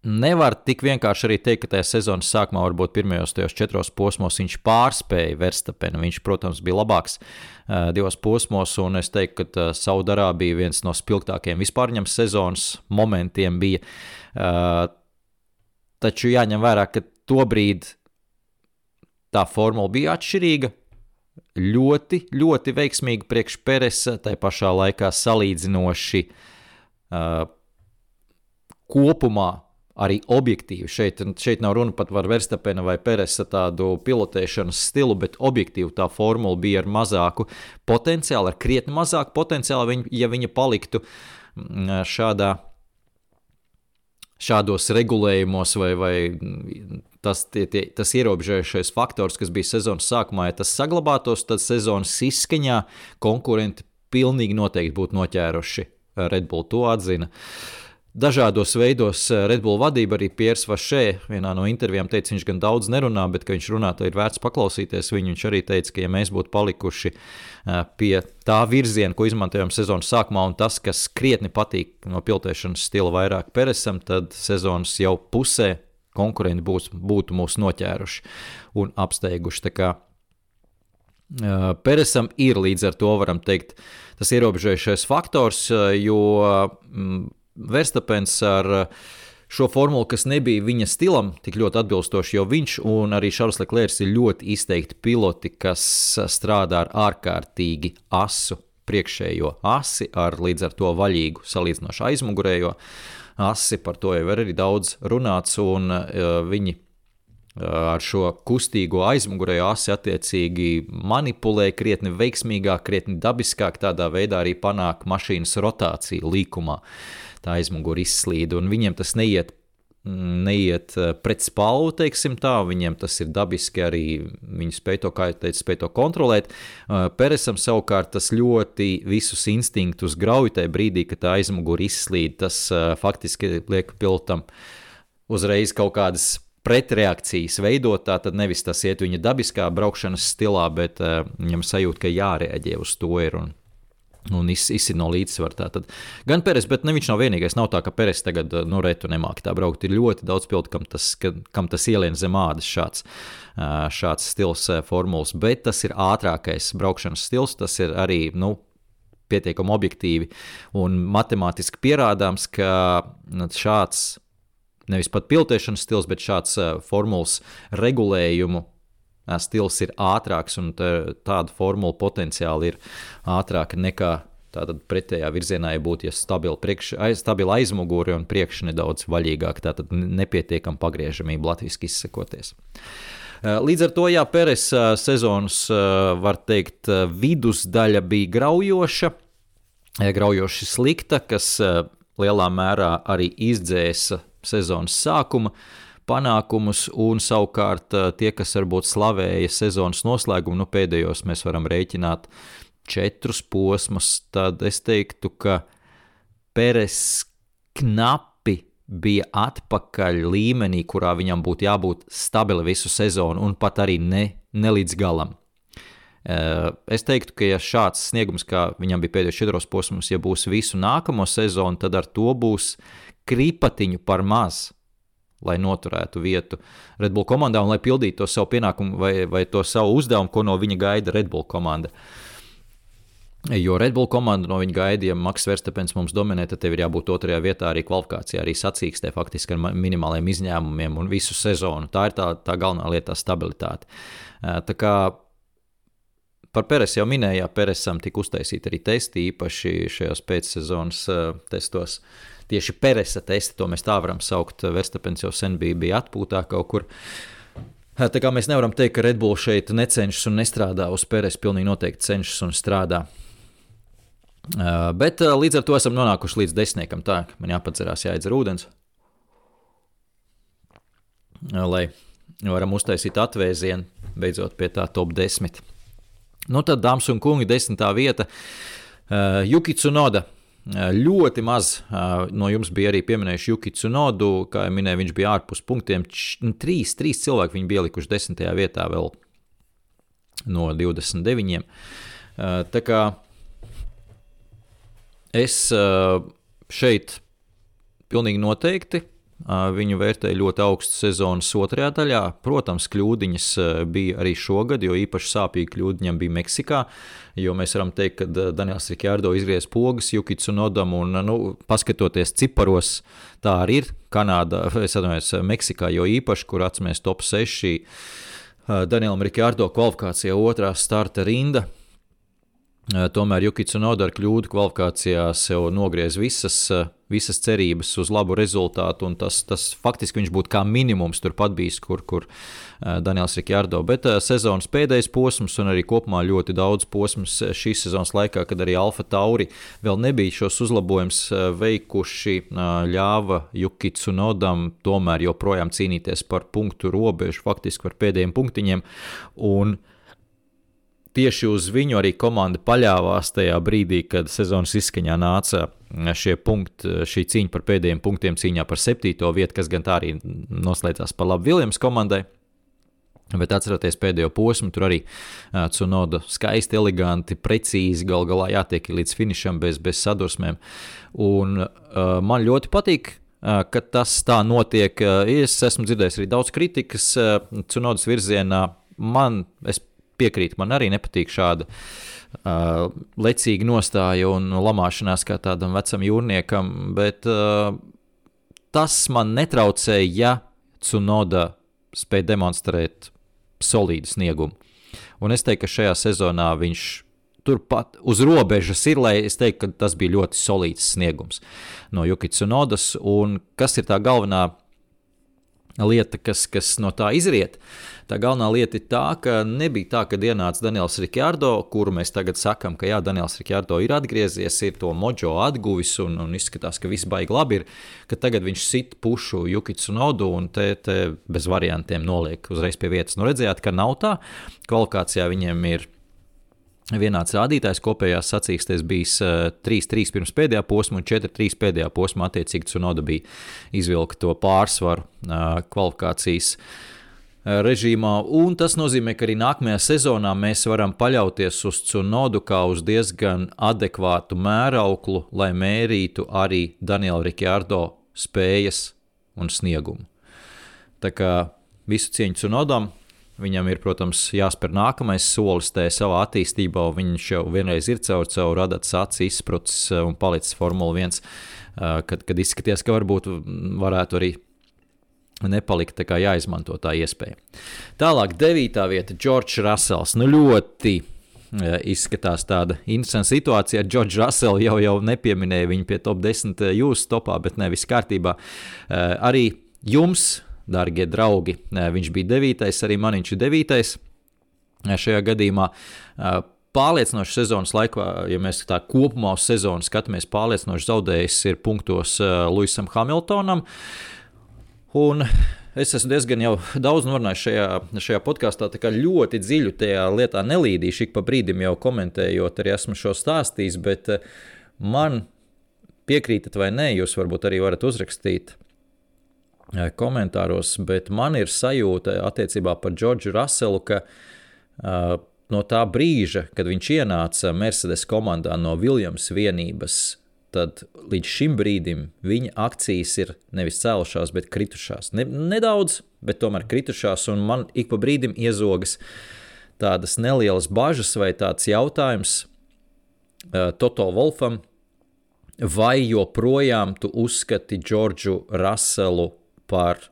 Nevar tik vienkārši arī teikt, ka tajā sezonas sākumā, varbūt pirmajos četros posmos, viņš pārspēja Verstapenu. Viņš, protams, bija labāks uh, divos posmos, un es teiktu, ka uh, Saudarābija viens no spilgtākajiem vispār ņem sezonas momentiem bija. Uh, taču jāņem vērā, ka tobrīd tā formula bija atšķirīga. Ļoti, ļoti veiksmīga priekš Peresa, tai pašā laikā salīdzinoši uh, kopumā arī objektīvi. Šeit, šeit nav runa pat par Verstapena vai Peresa tādu pilotēšanas stilu, bet objektīvi tā formula bija ar mazāku potenciālu, ar krietni mazāku potenciālu, ja viņa paliktu mm, šādā. Šādos regulējumos, vai, vai tas, tie, tie, tas ierobežojošais faktors, kas bija sezonas sākumā, ja tas saglabātos, tad sezonas izskaņā konkurenti pilnīgi noteikti būtu noķēruši Red Bull. To atzina uh, dažādos veidos eh, Red Bull vadība, arī Piers Vašē vienā no intervijām teica, viņš gan daudz nerunā, bet viņš runā, tad ir vērts paklausīties viņu. Viņš arī teica, ka ja mēs būtu palikuši eh, pie tā virziena, ko izmantojam sezonas sākumā, un tas, kas krietni patīk no piltēšanas stila vairāk Peresam, tad sezonas jau pusē konkurenti būs, būtu mūs noķēruši un apsteiguši. Tā uh, Peresam ir līdz ar to, varam teikt, tas ierobežojušais faktors, jo mm, Verstapens ar uh, šo formulu, kas nebija viņa stilam tik ļoti atbilstoši, jo viņš un arī Šarls Leclerc ir ļoti izteikti piloti, kas strādā ar ārkārtīgi asu priekšējo asi, ar līdz ar to vaļīgu salīdzinoši aizmugurējo asi. Par to jau ir arī daudz runāts, un uh, viņi uh, ar šo kustīgo aizmugurējo asi attiecīgi manipulē krietni veiksmīgāk, krietni dabiskāk, tādā veidā arī panāk mašīnas rotāciju līkumā. Tā aizmugure izslīd, un viņiem tas neiet mm, neiet eh, pret spalvu, teiksim tā, viņiem tas ir dabiski arī, viņi spēj to, kā jau teicu, spēj to kontrolēt. Eh, Peresam savukārt tas ļoti visus instinktus grauj tajā brīdī, kad tā aizmugure izslīd, tas uh, faktiski liek piltam uzreiz kaut kādas pretreakcijas veidot, tā tad nevis tas iet viņa dabiskā braukšanas stilā, bet uh, viņam sajūt, ka jārēģē uz to ir. Un, un izsit no līdzsvara. Tātad gan Peres, bet ne viņš nav vienīgais. Nav tā, ka Peres tagad no rētu nemāki tā braukt. Ir ļoti daudz pildu, kam tas, ka, kam tas ielien zem ādas šāds, šāds stils formulas, bet tas ir ātrākais braukšanas stils. Tas ir arī, nu, pietiekami objektīvi un matemātiski pierādāms, ka nu, šāds nevis pat piltēšanas stils, bet šāds formulas regulējumu stils ir ātrāks un tāda formula potenciāli ir ātrāka nekā Tātad pretējā virzienā ja būtu, ja stabila, priekš, aiz, stabila aizmugure un priekš nedaudz vaļīgāk, tātad nepietiekama pagriežamība latviešu izsakoties. Līdz ar to, jā, Pēres sezonas, var teikt, vidusdaļa bija graujoša, graujoši slikta, kas lielā mērā arī izdzēsa sezonas sākuma panākumus, un savukārt eh, tie, kas varbūt slavēja sezonas noslēgumu, nu pēdējos mēs varam rēķināt četrus posmus, tad es teiktu, ka Peres knapi bija atpakaļ līmenī, kurā viņam būtu jābūt stabili visu sezonu, un pat arī ne, ne līdz galam. Eh, es teiktu, ka ja šāds sniegums, kā viņam bija pēdējos četros posmos, ja būs visu nākamo sezonu, tad ar to būs kripatiņu par maz lai noturētu vietu Red Bull komandā un lai pildītu to savu pienākumu vai, vai to savu uzdevumu, ko no viņa gaida Red Bull komanda. Jo Red Bull komanda no viņa gaida, ja Maks Verstapens mums dominē, tad tev ir jābūt otrajā vietā arī kvalifikācijā, arī sacīkstē faktiski ar minimāliem izņēmumiem un visu sezonu. Tā ir tā, tā galvenā lieta, stabilitāte. Tā kā par Peresu jau minēju, Peresam tika uztaisīti arī testi, īpaši šajos pēcsezonas testos. Uh, tieši Peresa testi, to mēs tā varam saukt. Verstapens jau sen bija, bija atpūtā kaut kur. Tā kā mēs nevaram teikt, ka Red Bull šeit necenšas un nestrādā uz Peres, pilnīgi noteikti cenšas un strādā. Bet līdz ar to esam nonākuši līdz desmitniekam. Tā man jāpadzerās, jāiedzer ūdens. lai varam uztaisīt atvēzienu beidzot pie tā top 10. Nu tad, dāmas un kungi, desmitā vieta uh, Juki Tsunoda. Ļoti maz no jums bija arī pieminējuši Juki Tsunodu. Kā jau minēju, viņš bija ārpus punktiem. Nu, trīs, trīs cilvēki viņi bija ielikuši desmitajā vietā vēl no 29. Uh, tā kā es šeit pilnīgi noteikti Viņu vērtēja ļoti augstu sezonas otrajā daļā. Protams, kļūdiņas bija arī šogad, jo īpaši sāpīgi kļūdiņam bija Meksikā. Jo mēs varam teikt, ka Daniels Rikjārdo izgriez pogas Jukits un Odam, un, nu, paskatoties ciparos, tā arī ir Kanādā, es atvainojos, Meksikā, jo īpaši, kur atceramies top 6. Danielam Rikjārdo kvalifikācijā otrā starta rinda. Tomēr Jukits un Oda ar kļūdu kvalifikācijā sev nogriez visas, visas cerības uz labu rezultātu, un tas, tas faktiski viņš būtu kā minimums turpat bijis, kur, kur Daniels Rikjārdo. Bet sezonas pēdējais posms un arī kopumā ļoti daudz posms šīs sezonas laikā, kad arī Alfa Tauri vēl nebija šos uzlabojumus veikuši, ļāva Jukits un Odam tomēr joprojām cīnīties par punktu robežu, faktiski par pēdējiem punktiņiem. Un, uh, tieši uz viņu arī komanda paļāvās tajā brīdī, kad sezonas izskaņā nāca šie punkti, šī cīņa par pēdējiem punktiem, cīņā par septīto vietu, kas gan tā arī noslēdzās par labu Viljams komandai. Bet atceroties pēdējo posmu, tur arī uh, Cunoda skaisti, eleganti, precīzi gal galā jātiek līdz finišam bez, bez sadursmēm. Un uh, man ļoti patīk, uh, ka tas tā notiek. Es esmu dzirdējis arī daudz kritikas uh, Cunodas virzienā. Man, es piekrītu, man arī nepatīk šāda uh, lecīga nostāja un lamāšanās kā tādam vecam jūrniekam, bet uh, tas man netraucēja, ja Cunoda spēja demonstrēt solīdu sniegumu. Un es teiktu, ka šajā sezonā viņš turpat uz robežas ir, lai es teiktu, ka tas bija ļoti solīds sniegums no Jukits un Odas. Un kas ir tā galvenā lieta, kas, kas no tā izriet. Tā galvenā lieta ir tā, ka nebija tā, ka ienāca Daniels Rikjārdo, kuru mēs tagad sakām, ka jā, Daniels Rikjārdo ir atgriezies, ir to mojo atguvis un, un izskatās, ka viss baigi labi ir, ka tagad viņš sit pušu Jukits un Odu un te, te bez variantiem noliek uzreiz pie vietas. Nu, redzējāt, ka nav tā, kvalifikācijā viņiem ir vienāds rādītājs kopējās sacīkstēs bijis 3-3 eh, pirms pēdējā posma un 4-3 pēdējā posma. Attiecīgi, Cunoda bija izvilka to pārsvaru eh, kvalifikācijas eh, režīmā. Un tas nozīmē, ka arī nākamajā sezonā mēs varam paļauties uz Cunodu kā uz diezgan adekvātu mērauklu, lai mērītu arī Daniela Rikjārdo spējas un sniegumu. Tā kā visu cieņu Cunodam! Viņam ir, protams, jāspēr nākamais solis tajā savā attīstībā. Viņš jau vienreiz ir caur savu radats acis izsprucis eh, un palicis Formula 1, eh, kad, kad izskaties, ka varbūt varētu arī nepalikt. Tā kā jāizmanto tā iespēja. Tālāk, devītā vieta - Džordžs Rasels. Nu, ļoti eh, izskatās tāda interesanta situācija. Ar Džordžu Raselu jau, jau nepieminēja viņu pie top 10 jūsu topā, bet ne viss kārtībā. Arī jums darbie draugi. Viņš bija devītais, arī man viņš ir devītais šajā gadījumā. Pārliecinoši sezonas laikā, ja mēs tā kopumā uz sezonu skatāmies, pārliecinoši zaudējis ir punktos Luisam Hamiltonam. Un es esmu diezgan daudz norunājis šajā, šajā podkāstā, tā kā ļoti dziļi tajā lietā nelīdīšu, ik pa brīdim jau komentējot, arī esmu šo stāstījis, bet man piekrītat vai nē, jūs varbūt arī varat uzrakstīt komentāros, bet man ir sajūta attiecībā par Džordžu Raselu, ka uh, no tā brīža, kad viņš ienāca Mercedes komandā no Viljams vienības, tad līdz šim brīdim viņa akcijas ir nevis cēlušās, bet kritušās. Ne, nedaudz, bet tomēr kritušās, un man ik pa brīdim iezogas tādas nelielas bažas vai tāds jautājums uh, Toto Wolfam, vai joprojām tu uzskati Džordžu Raselu par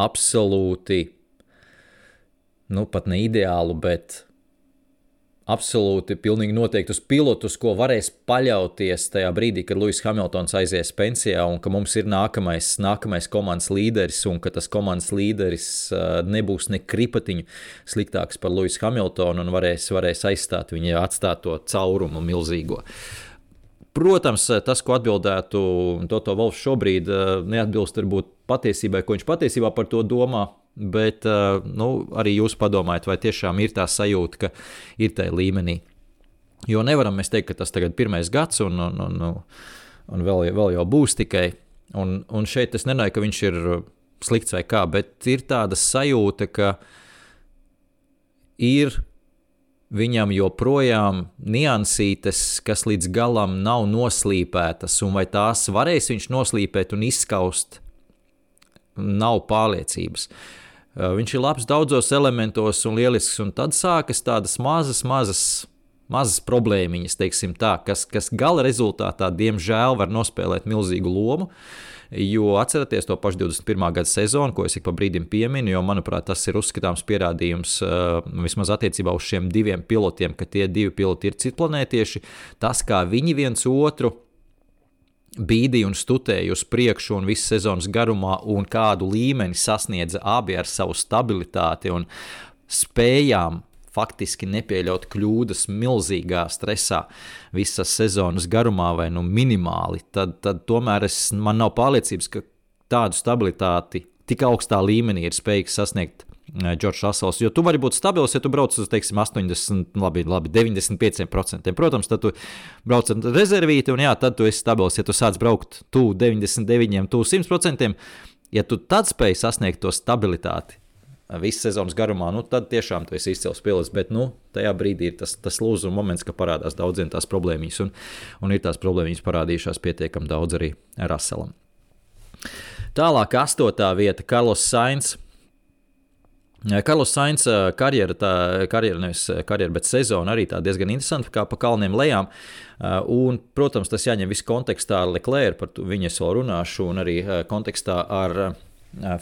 absolūti, nu pat ne ideālu, bet absolūti pilnīgi noteiktus pilotus, ko varēs paļauties tajā brīdī, kad Lūsis Hamiltons aizies pensijā, un ka mums ir nākamais, nākamais komandas līderis, un ka tas komandas līderis uh, nebūs ne kripatiņu sliktāks par Lūsis Hamiltonu un varēs, varēs aizstāt viņa atstāto caurumu milzīgo. Protams, tas, ko atbildētu Toto Volfs šobrīd, neatbilst varbūt patiesībai, ko viņš patiesībā par to domā. Bet nu, arī jūs padomājat, vai tiešām ir tā sajūta, ka ir tajā līmenī. Jo nevaram mēs teikt, ka tas tagad ir pirmais gads, un, un, un, un vēl, vēl jau būs tikai. Un, un šeit es nenāju, ka viņš ir slikts vai kā, bet ir tāda sajūta, ka ir viņam joprojām niansītes, kas līdz galam nav noslīpētas, un vai tās varēs viņš noslīpēt un izskaust, nav pārliecības. Viņš ir labs daudzos elementos un lielisks, un tad sākas tādas mazas, mazas, mazas problēmiņas, tā, kas, kas gala rezultātā, diemžēl, var nospēlēt milzīgu lomu. Jo atcerieties to pašu 21. gada sezonu, ko es ik pa brīdim pieminu, jo, manuprāt, tas ir uzskatāms pierādījums uh, vismaz attiecībā uz šiem diviem pilotiem, ka tie divi piloti ir citplanētieši. Tas, kā viņi viens otru bīdīja un stutēja uz priekšu un visu sezonas garumā, un kādu līmeni sasniedza abi ar savu stabilitāti un spējām faktiski nepieļaut kļūdas milzīgā stresā visas sezonas garumā vai nu minimāli, tad, tad tomēr es, man nav pārliecības, ka tādu stabilitāti tik augstā līmenī ir spējīgs sasniegt Džordžs eh, Rasels. Jo tu vari būt stabils, ja tu brauc uz teiksim, 80, labi, labi, 95%. Protams, tad tu brauc ar rezervīti, un jā, tad tu esi stabils. Ja tu sāc braukt tuvu 99, tuvu 100%, ja tu tad spēj sasniegt to stabilitāti, visu sezonas garumā, nu, tad tiešām tas ir izcils pilis. Bet nu, tajā brīdī ir tas, tas lūzuma moments, ka parādās daudziem tās problēmas, un, un ir tās problēmas parādījušās pietiekami daudz arī Raselam. Tālāk, astotā vieta - Karlos Sainz. Karlos Sainz karjera, tā karjera, nevis karjera, bet sezona arī tā diezgan interesanta, kā pa kalniem lejām. Un, protams, tas jāņem viss kontekstā ar Leclerc, par viņu es vēl runāšu, un arī kontekstā ar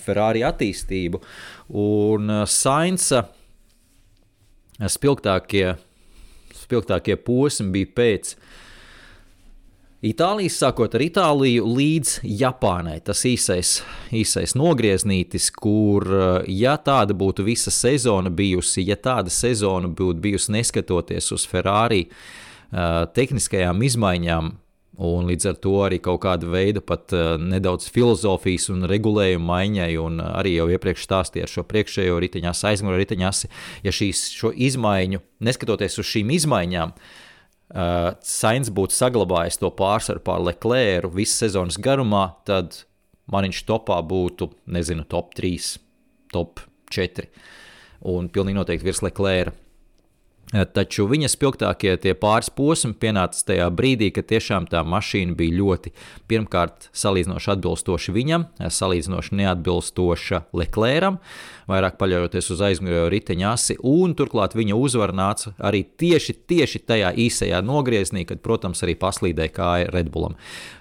Ferrari attīstību. Un Sainza spilgtākie, spilgtākie posmi bija pēc Itālijas, sākot ar Itāliju līdz Japānai. Tas īsais, īsais nogrieznītis, kur, ja tāda būtu visa sezona bijusi, ja tāda sezona būtu bijusi neskatoties uz Ferrari tehniskajām izmaiņām, Un līdz ar to arī kaut kāda veida pat uh, nedaudz filozofijas un regulējuma maiņai, un arī jau iepriekš stāstīju ar šo priekšējo riteņās, aizmugurē riteņās, ja šīs izmaiņu, neskatoties uz šīm izmaiņām, uh, Sainz būtu saglabājis to pārsvaru pār Leclerc visu sezonas garumā, tad man viņš topā būtu, nezinu, top 3, top 4. Un pilnīgi noteikti virs Leclerc. Eh, taču viņa spilgtākie tie pāris posmi pienāca tajā brīdī, kad tiešām tā mašīna bija ļoti, pirmkārt, salīdzinoši atbilstoša viņam, eh, salīdzinoši neatbilstoša Leclēram, vairāk paļaujoties uz aizmugurējo riteņa asi, un turklāt viņa uzvara nāca arī tieši, tieši tajā īsajā nogriezienī, kad, protams, arī paslīdēja kāja Redbullam.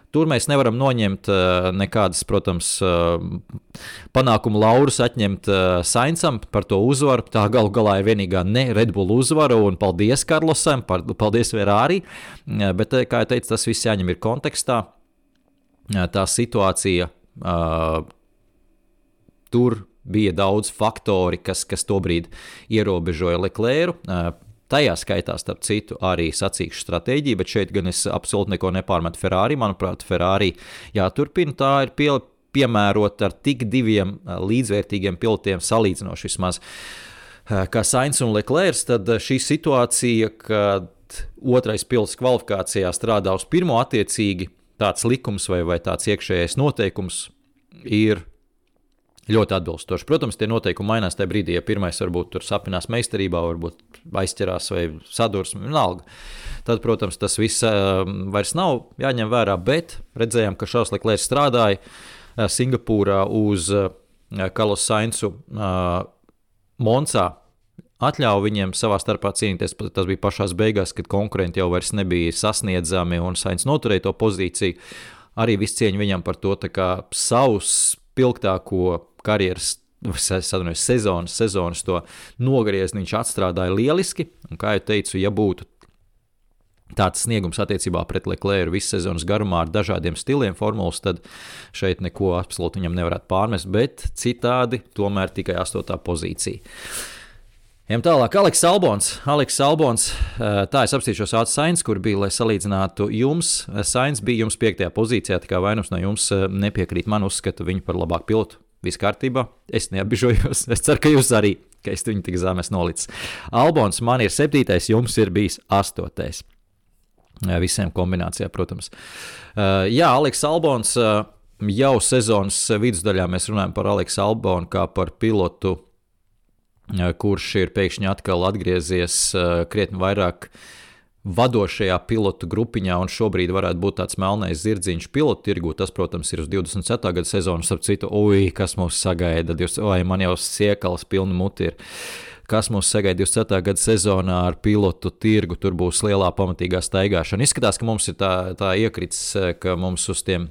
Tur mēs nevaram noņemt uh, nekādas, protams, uh, panākumu laurus, atņemt uh, Sainsam par to uzvaru. Tā galu galā ir vienīgā ne Red Bull uzvara, un paldies Karlosam, paldies Verārī. Bet, kā jau teicu, tas viss jāņem ir kontekstā. Tā situācija tur bija daudz faktori, kas, kas tobrīd ierobežoja Leclēru. Tajā skaitā, starp citu, arī sacīkšu stratēģiju, bet šeit gan es absolūti neko nepārmetu Ferrari. Manuprāt, Ferrari jāturpina. Tā ir pie, piemērota ar tik diviem līdzvērtīgiem pilotiem salīdzinoši vismaz. Kā Sainz un Leclerc, tad šī situācija, kad otrais pilots kvalifikācijā strādā uz pirmo attiecīgi, tāds likums vai, vai tāds iekšējais noteikums ir ļoti atbilstoši. Protams, tie noteikumi mainās tajā brīdī, ja pirmais varbūt tur sapinās meistarībā, varbūt aizķerās vai sadursme, vienalga. Tad, protams, tas viss uh, vairs nav jāņem vērā, bet redzējām, ka Šārs Leklērs strādāja uh, Singapūrā uz Kalos Sainsu uh, Monsā. Atļāva viņiem savā starpā cīnīties. Tas bija pašā beigās, kad konkurenti jau nebija sasniedzami un Sainz noturēja to pozīciju. Arī viss cieņa viņam par to, savus spilgtāko karjeras sadunājos, sezonas, sezonas to nogriezni viņš atstrādāja lieliski. Un, kā jau teicu, ja būtu tāds sniegums attiecībā pret Leclerc visu sezonas garumā ar dažādiem stiliem formulas, tad šeit neko absolūti viņam nevarētu pārmest, bet citādi tomēr tikai astotā pozīcija. Ejam tālāk, Aleks Albons. Aleks Albons, tā es apstīšos Ācis Sainz, kur bija, lai salīdzinātu jums. Sainz bija jums piektajā pozīcijā, tā kā vainums no jums nepiekrīt man uzskatu viņu par labāku pilotu. Viss kārtībā, es neapbižojos. Es ceru, ka jūs arī, ka es viņu tik zemes nolicis. Albons man ir septītais, jums ir bijis astotais. Visiem kombinācijā, protams. Jā, Aleks Albons jau sezonas vidusdaļā mēs runājam par Aleksu Albonu kā par pilotu kurš ir pēkšņi atkal atgriezies krietni vairāk vadošajā pilotu grupiņā, un šobrīd varētu būt tāds melnais zirdziņš pilotu tirgu. Tas, protams, ir uz 27. gada sezonu, ap citu, ui, kas mūs sagaida. Vai man jau siekals pilni muti ir. Kas mūs sagaida 27. gada sezonā ar pilotu tirgu, tur būs lielā pamatīgā staigāšana. Izskatās, ka mums ir tā, tā iekrits, ka mums uz tiem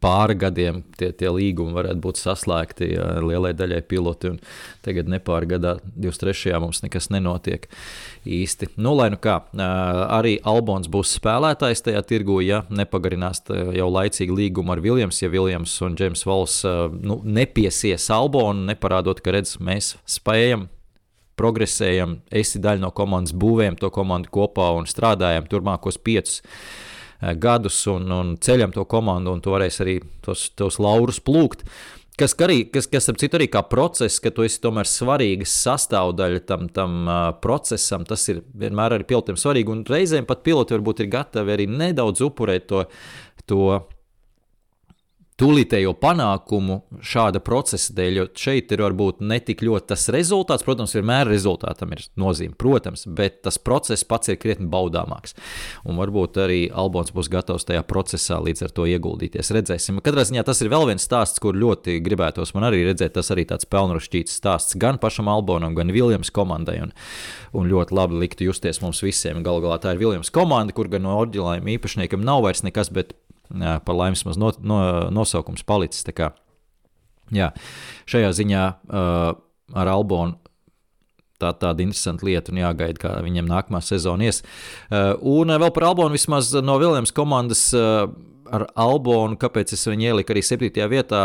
pāri gadiem tie, tie līgumi varētu būt saslēgti lielai daļai piloti. Tagad nepāri gadā, 23. mums nekas nenotiek īsti. Nu, lai nu kā, arī Albons būs spēlētājs tajā tirgu, ja nepagarinās jau laicīgi līgumu ar Viljams, ja Viljams un Džeims Vals nu, nepiesies Albonu, neparādot, ka redz, mēs spējam progresējam, esi daļa no komandas, būvējam to komandu kopā un strādājam turpmākos piecus gadus un, un ceļam to komandu, un tu varēsi arī tos, tos laurus plūkt. Kas, arī, kas, kas ap citu arī kā process, ka tu esi tomēr svarīga sastāvdaļa tam, tam uh, procesam, tas ir vienmēr arī pilotiem svarīgi. Un reizēm pat piloti varbūt ir gatavi arī nedaudz upurēt to, to tūlītējo panākumu šāda procesa dēļ, jo šeit ir varbūt ne tik ļoti tas rezultāts, protams, vienmēr rezultātam ir nozīme, protams, bet tas process pats ir krietni baudāmāks. Un varbūt arī Albons būs gatavs tajā procesā līdz ar to ieguldīties. Redzēsim. Katrā ziņā tas ir vēl viens stāsts, kur ļoti gribētos man arī redzēt. Tas arī tāds pelnrušķīts stāsts gan pašam Albonam, gan Viljams komandai. Un, un ļoti labi liktu justies mums visiem. Galu galā tā ir Viljams komanda, kur gan no oriģinālajiem īpašniekiem nav vairs nekas, bet par laimes maz no, no, nosaukums palicis. Kā, jā, šajā ziņā uh, ar Albonu tā, tāda interesanta lieta, un jāgaida, kā viņam nākamā sezona ies. Uh, un vēl par Albonu vismaz no Viljams komandas uh, ar Albonu, kāpēc es viņu ieliku arī 7. vietā.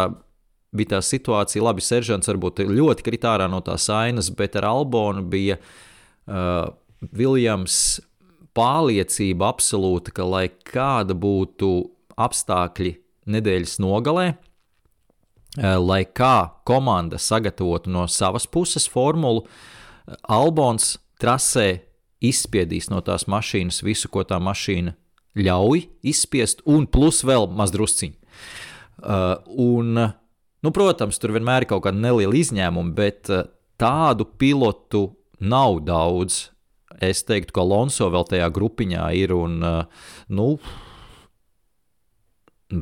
Bija tā situācija, labi, Seržants varbūt ļoti kritārā no tās ainas, bet ar Albonu bija uh, Viljams pārliecība absolūta, ka lai kāda būtu apstākļi nedēļas nogalē, eh, lai kā komanda sagatavotu no savas puses formulu, Albons trasē izspiedīs no tās mašīnas visu, ko tā mašīna ļauj izspiest, un plus vēl mazdrusciņu. Uh, un, nu, protams, tur vienmēr ir kaut kāda neliela izņēmuma, bet uh, tādu pilotu nav daudz. Es teiktu, ka Alonso vēl tajā grupiņā ir. Un, uh, nu,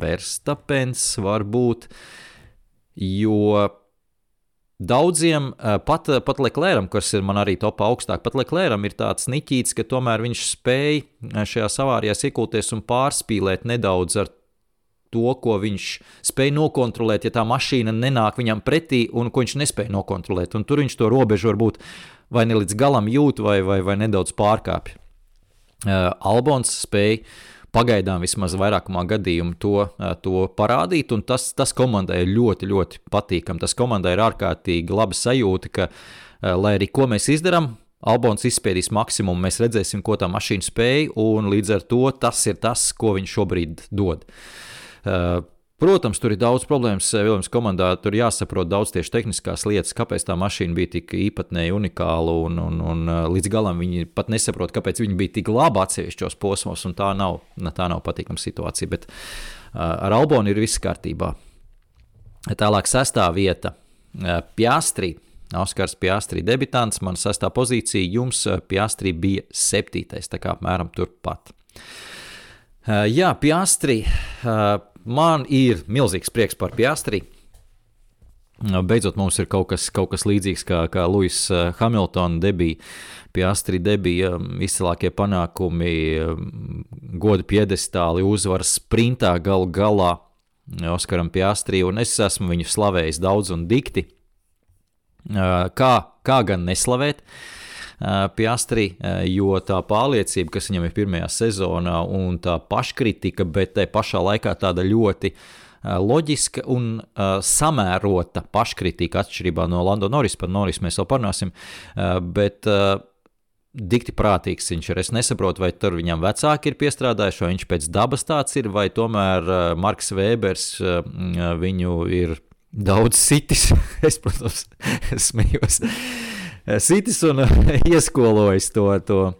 Verstapens varbūt, jo daudziem, eh, pat, pat Leclerc, kas ir man arī topā augstāk, pat Leclerc ir tāds niķīts, ka tomēr viņš spēj eh, šajā savārijās iekulties un pārspīlēt nedaudz ar to, ko viņš spēj nokontrolēt, ja tā mašīna nenāk viņam pretī un ko viņš nespēja nokontrolēt. Un tur viņš to robežu varbūt vai ne līdz galam jūt, vai, vai, vai nedaudz pārkāpj. Uh, Albons spēja pagaidām vismaz vairākumā gadījumu to, to parādīt, un tas, tas komandai ir ļoti, ļoti patīkami. Tas komandai ir ārkārtīgi laba sajūta, ka, lai arī ko mēs izdarām, Albons izspēdīs maksimumu, mēs redzēsim, ko tā mašīna spēj, un līdz ar to tas ir tas, ko viņš šobrīd dod. Uh, Protams, tur ir daudz problēmas eh, Viljams komandā. Tur jāsaprot daudz tieši tehniskās lietas, kāpēc tā mašīna bija tik īpatnēji unikāla. Un, un, un eh, līdz galam viņi pat nesaprot, kāpēc viņi bija tik labi atsevišķos posmos. Tā nav, tā nav patīkama situācija. Bet uh, ar Albonu ir viss kārtībā. Tālāk, sestā vieta Piastri. Oskars Piastri debitants, man sestā pozīcija, jums Piastri bija septītais, tā kā apmēram turpat. Jā, Piastri. Man ir milzīgs prieks par Piastri. Beidzot, mums ir kaut kas, kaut kas līdzīgs kā, kā Luis eh, Hamiltona debija. Piastri debija um, izcilākie panākumi, um, goda piedestāli, uzvaras sprintā galu galā Oskaram Piastri, un es esmu viņu slavējis daudz un dikti. Kā, kā gan neslavēt? Uh, Piastri, jo tā pārliecība, kas viņam ir pirmajā sezonā, un tā paškritika, bet tai pašā laikā tāda ļoti loģiska un uh, samērota paškritika atšķirībā no Lando Norris. Par Norris mēs vēl parunāsim. Uh, bet uh, dikti prātīgs viņš ir. Es nesaprotu, vai tur viņam vecāki ir piestrādājuši, vai viņš pēc dabas tāds ir, vai tomēr Marks Vēbers viņu ir daudz sitis. <laughs> es, protams, <laughs> smējos. Sitis un <laughs> ieskolojis to, to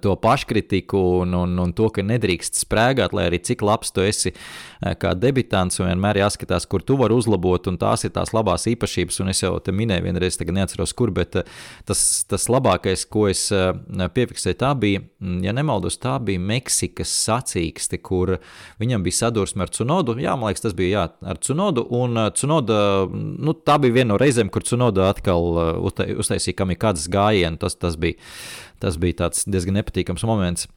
to paškritiku un, un, un to, ka nedrīkst sprēgāt, lai arī cik labs tu esi eh, kā debitants, un vienmēr jāskatās, kur tu vari uzlabot, un tās ir tās labās īpašības. Un es jau te minēju, vienreiz, tagad neatceros, kur, bet eh, tas, tas labākais, ko es piefiksēju, tā bija, mm, ja nemaldos, tā bija Meksikas sacīkste, kur viņam bija sadursme ar Cunodu. Jā, man liekas, tas bija jā, ar Cunodu, un Cunoda, nu, tā bija viena no reizēm, kur Cunoda atkal uztaisīja kamikādas gājienu. Tas, tas bija Tas bija diezgan nepatīkams moments.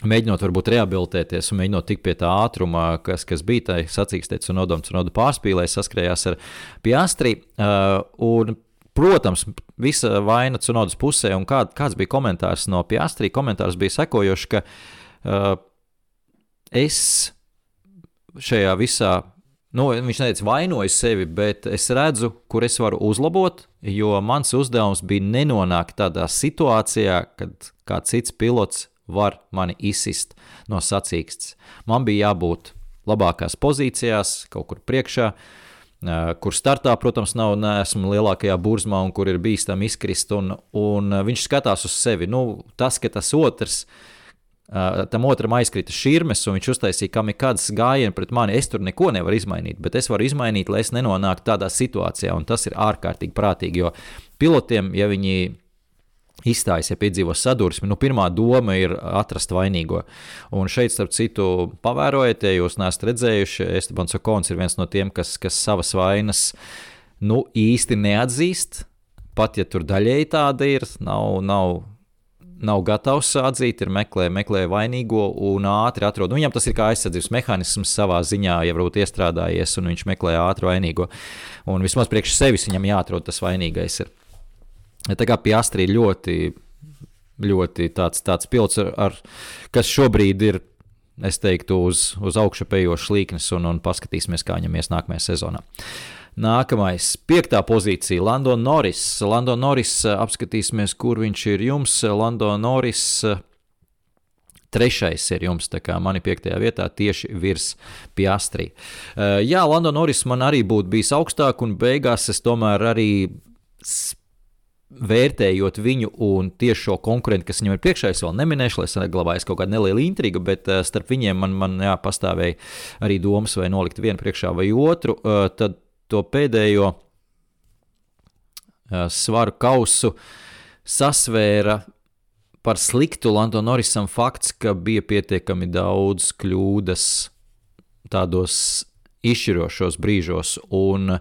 Mēģinot, varbūt rehabilitēties un mēģinot tikt pie tā ātruma, kas, kas bija tajā sacīkstēts un nodoms, un nodu pārspīlē, saskrējās ar Piastri. Uh, un, protams, visa vaina Cunodas pusē, un kā, kāds bija komentārs no Piastri, komentārs bija sekojošs, ka uh, es šajā visā Nu, viņš neteica, vainoju sevi, bet es redzu, kur es varu uzlabot, jo mans uzdevums bija nenonākt tādā situācijā, kad kāds cits pilots var mani izsist no sacīkstes. Man bija jābūt labākās pozīcijās, kaut kur priekšā, kur startā, protams, nav neesmu lielākajā burzmā un kur ir bīstami izkrist. Un, un viņš skatās uz sevi. Nu, tas, ka tas otrs ir Uh, tam otram aizkrita šķirmes, un viņš uztaisīja kamikādas gājienu pret mani. Es tur neko nevaru izmainīt, bet es varu izmainīt, lai es nenonāktu tādā situācijā, un tas ir ārkārtīgi prātīgi. Jo pilotiem, ja viņi izstājas, ja piedzīvo sadursmi, nu, pirmā doma ir atrast vainīgo. Un šeit, starp citu, pavērojiet, ja jūs neesat redzējuši, Estebans Okons ir viens no tiem, kas, kas savas vainas nu, īsti neatzīst. Pat ja tur daļēji tāda ir, nav, nav nav gatavs atzīt, ir meklē, meklē vainīgo un ātri atrod. Nu, viņam tas ir kā aizsardzības mehānisms savā ziņā, ja varbūt iestrādājies, un viņš meklē ātri vainīgo. Un vismaz priekš sevis viņam jāatrod tas vainīgais. Ir. Tā kā Piastri ir ļoti, ļoti tāds, tāds pilns, ar, ar, kas šobrīd ir. Es teiktu, uz, uz augšu pejošs līknes, un, un paskatīsimies, kā viņam ies nākamajā sezonā. Uh, Nākamais, piektā pozīcija, Lando Norris. Lando Norris, eh, apskatīsimies, kur viņš ir jums. Lando Norris. Eh, trešais ir jums, tā kā mani piektajā vietā, tieši virs Piastri. Uh, jā, Lando Norris man arī būtu bijis augstāk, un beigās es tomēr arī vērtējot viņu un tieši šo konkurentu, kas viņam ir priekšā, es vēl neminēšu, lai saglabājas kaut kāda neliela intriga, bet starp viņiem man, man jā, pastāvēja arī domas, vai nolikt vienu priekšā vai otru. Tad to pēdējo svaru kausu sasvēra par sliktu Lando Norrisam fakts, ka bija pietiekami daudz kļūdas tādos izšķirošos brīžos, un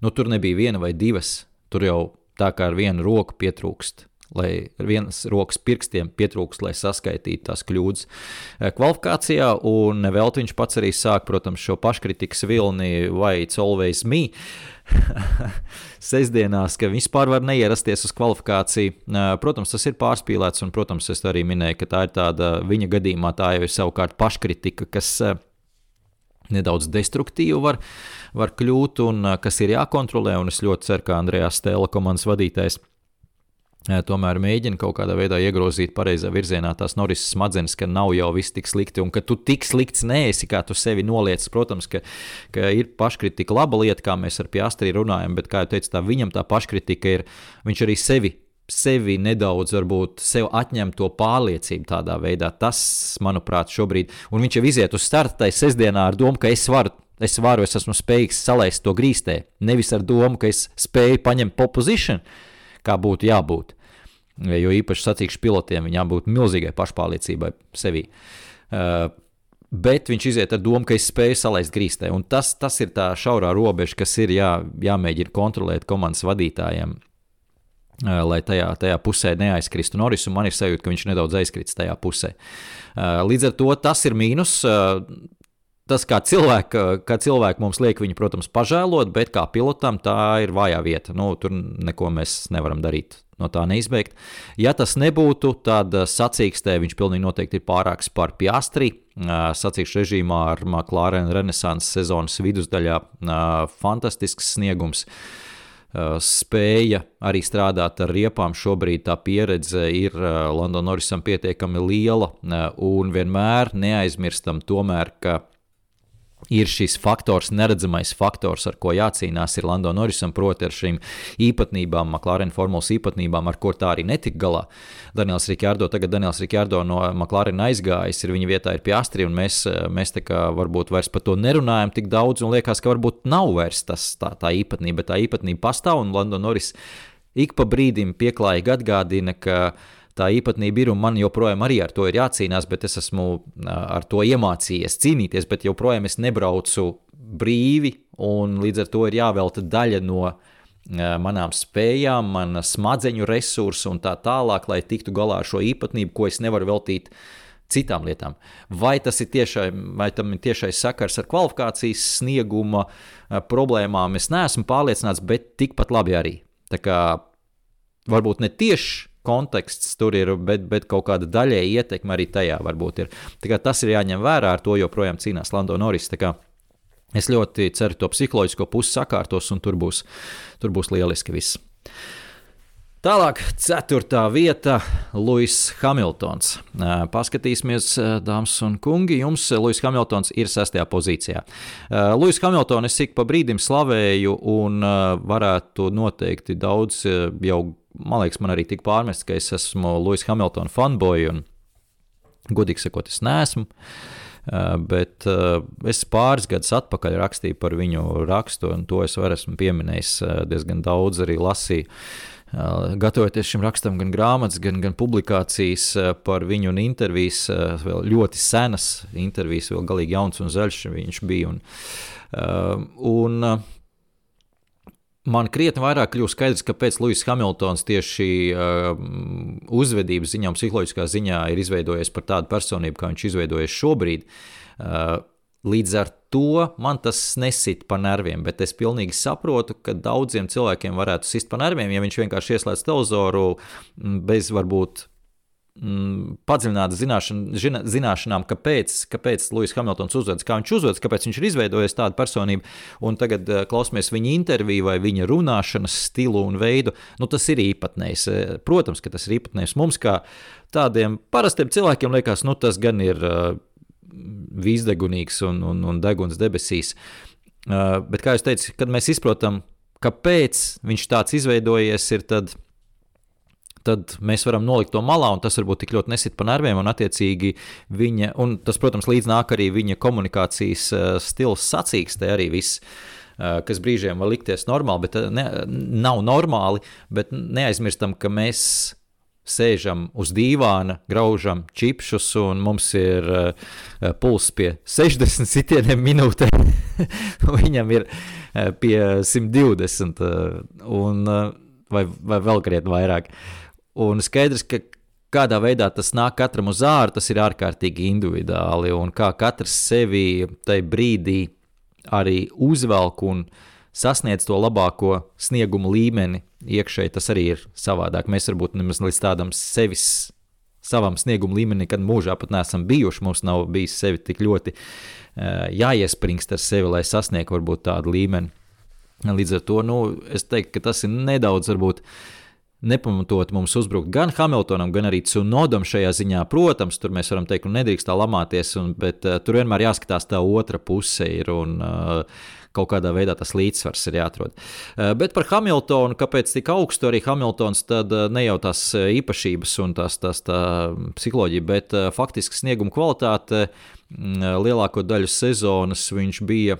nu, tur nebija viena vai divas. Tur jau tā kā ar vienu roku pietrūkst lai vienas rokas pirkstiem pietrūkst, lai saskaitītu tās kļūdas eh, kvalifikācijā. Un vēl viņš pats arī sāk, protams, šo paškritikas vilni vai always me. <laughs> Sestdienās, ka vispār var neierasties uz kvalifikāciju. Eh, protams, tas ir pārspīlēts, un, protams, es arī minēju, ka tā ir tāda viņa gadījumā, tā jau ir savukārt paškritika, kas eh, nedaudz destruktīva var, var kļūt un kas ir jākontrolē. Un es ļoti ceru, ka Andrejs Stēla komandas vadītājs tomēr mēģina kaut kādā veidā iegrozīt pareizā virzienā tās Norisas smadzenes, ka nav jau viss tik slikti un ka tu tik slikts neesi, kā tu sevi noliec. Protams, ka, ka ir paškritika laba lieta, kā mēs ar Piastri runājam, bet, kā jau teicu, tā viņam tā paškritika ir, viņš arī sevi. Sevi nedaudz, varbūt sev atņem to pārliecību tādā veidā. Tas, manuprāt, šobrīd, un viņš jau iziet uz starta tajā sestdienā ar domu, ka es varu es varu, es esmu spējīgs salaist to grīstē. Nevis ar domu, ka es spēju paņemt pozīciju, kā būtu jābūt. Jo īpaši sacīkšu pilotiem viņām būtu milzīgai pašpārliecībai sevī. Uh, bet viņš iziet ar domu, ka es spēju salaist grīstē. Un tas, tas ir tā šaurā robeža, kas ir jā, jāmēģina kontrolēt komandas vadītājiem. Uh, lai tajā, tajā pusē neaizkristu Norris, un man ir sajūta, ka viņš nedaudz aizkrits tajā pusē. Uh, līdz ar to tas ir mīnus. Tas, kā cilvēki, kā cilvēki mums liek viņu, protams, pažēlot, bet kā pilotam tā ir vājā vieta. Nu, tur neko mēs nevaram darīt. No tā neizbēgt. Ja tas nebūtu, tad sacīkstē viņš pilnīgi noteikti ir pārāks par Piastri. sacīkšu režīmā ar McLaren Renaissance sezonas vidusdaļā. Fantastisks sniegums. Spēja arī strādāt ar riepām. Šobrīd tā pieredze ir London Norrisam pietiekami liela, un vienmēr neaizmirstam tomēr, ka ir šis faktors, neredzamais faktors, ar ko jācīnās, ir Lando Norrisam, proti, ar šīm īpatnībām, McLaren formulas īpatnībām, ar ko tā arī netika galā. Daniels Rikārdo, tagad Daniels Rikārdo no McLaren aizgājis, ir viņa vietā ir pie Astri, un mēs, mēs tā kā varbūt vairs par to nerunājam tik daudz, un liekas, ka varbūt nav vairs tas, tā, tā īpatnība, bet tā īpatnība pastāv, un Lando Norris ik pa brīdim pieklājīgi atgādina, ka tā īpatnība ir, un man joprojām arī ar to ir jācīnās, bet es esmu ar to iemācījies cīnīties, bet joprojām es nebraucu brīvi, un līdz ar to ir jāvelta daļa no manām spējām, mana smadzeņu resursu un tā tālāk, lai tiktu galā ar šo īpatnību, ko es nevaru veltīt citām lietām. Vai tas ir tiešai, vai tam ir tiešais sakars ar kvalifikācijas snieguma problēmām, es neesmu pārliecināts, bet tikpat labi arī. Tā kā varbūt ne tieši konteksts tur ir, bet, bet kaut kāda daļēja ietekme arī tajā varbūt ir. Tas ir jāņem vērā, ar to joprojām cīnās Lando Norris. Es ļoti ceru, to psiholoģisko pusi sakārtos, un tur būs, tur būs lieliski viss. Tālāk, ceturtā vieta - Lūsis Hamiltons. Paskatīsimies, dāmas un kungi. Jums Lūsis Hamiltons ir sestajā pozīcijā. Lūsis Hamiltons es ik pa brīdim slavēju un varētu noteikti daudz jau, man liekas, man arī tika pārmests, ka es esmu Lūsis Hamiltona fanboy un, godīgi sakot, es neesmu. Bet es pāris gadus atpakaļ rakstīju par viņu rakstu, un to es varu esmu pieminējis diezgan daudz, arī lasīju gatavoties šim rakstam, gan grāmatas, gan, gan publikācijas par viņu un intervijas, vēl ļoti senas intervijas, vēl galīgi jauns un zaļš viņš bija. Un, un man krietni vairāk kļūst skaidrs, kāpēc Lūsis Hamiltons tieši uzvedības ziņā psiholoģiskā ziņā ir izveidojies par tādu personību, kā viņš izveidojies šobrīd. Līdz ar to man tas nesit pa nerviem, bet es pilnīgi saprotu, ka daudziem cilvēkiem varētu sist pa nerviem, ja viņš vienkārši ieslēdz televizoru bez varbūt padziļināta zināšana, zināšanām, kāpēc, kāpēc Lūsis Hamiltons uzvedas, kā viņš uzvedas, kāpēc viņš ir izveidojis tādu personību. Un tagad uh, klausāmies viņa interviju vai viņa runāšanas stilu un veidu. Nu, tas ir īpatnējs. Protams, ka tas ir īpatnējs mums, kā tādiem parastiem cilvēkiem, liekas, nu, tas gan ir. Uh, vīzdegunīgs un, un, un deguns debesīs. Bet, kā jau teicu, kad mēs izprotam, kāpēc viņš tāds izveidojies, ir tad, tad mēs varam nolikt to malā, un tas varbūt tik ļoti nesit pa nerviem, un viņa, un tas, protams, līdz nāk arī viņa komunikācijas uh, stils sacīkstē arī viss. Uh, kas brīžiem var likties normāli, bet ne, nav normāli. Bet neaizmirstam, ka mēs sēžam uz dīvāna, graužam čipšus, un mums ir uh, pulss pie 60 sitieniem minūtē. <laughs> Viņam ir uh, pie 120 uh, un, vai, vai vēl krietni vairāk. Un skaidrs, ka kādā veidā tas nāk katram uz ārā, tas ir ārkārtīgi individuāli, un kā katrs sevi tajā brīdī arī uzvelk un sasniedz to labāko sniegumu līmeni iekšēji tas arī ir savādāk. Mēs varbūt nemaz līdz tādam sevis, savam snieguma līmenim nekad mūžā pat neesam bijuši. Mums nav bijis sevi tik ļoti uh, jāiespringst ar sevi, lai sasniegtu varbūt tādu līmeni. Līdz ar to nu, es teiktu, ka tas ir nedaudz varbūt. Nepamatot mums uzbrukt gan Hamiltonam, gan arī Cunodam šajā ziņā. Protams, tur mēs varam teikt, ka nedrīkst tā lamāties, un, bet uh, tur vienmēr jāskatās tā otra puse. Ir, un, uh, kaut kādā veidā tas līdzsvars ir jāatrod. Eh, bet par Hamiltonu, kāpēc tik augstu arī Hamiltons, tad eh, ne jau tās īpašības un tās, tās tā psiholoģija, bet faktiski snieguma kvalitāte mm, lielāko daļu sezonas viņš bija.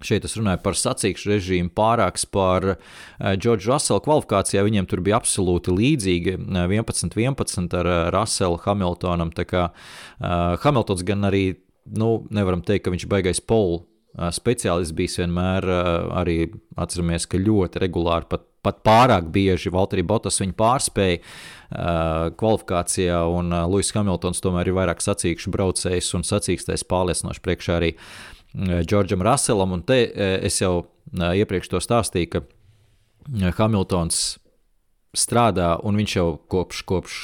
Šeit es runāju par sacīkšu režīmu, pārāks par Džordžu uh, Russellu kvalifikācijā. Viņiem tur bija absolūti līdzīgi 11-11 ar uh, Russellu Hamiltonam. Tā kā uh, Hamiltons gan arī, nu, nevaram teikt, ka viņš baigais polu speciālists bijis vienmēr arī atceramies, ka ļoti regulāri, pat, pat pārāk bieži Valtteri Botas viņu pārspēja kvalifikācijā, un Lūsis Hamiltons tomēr ir vairāk sacīkšu braucējs un sacīkstēs pārliecinoši priekšā arī Džordžam Russellam, un te es jau iepriekš to stāstīju, ka Hamiltons strādā, un viņš jau kopš, kopš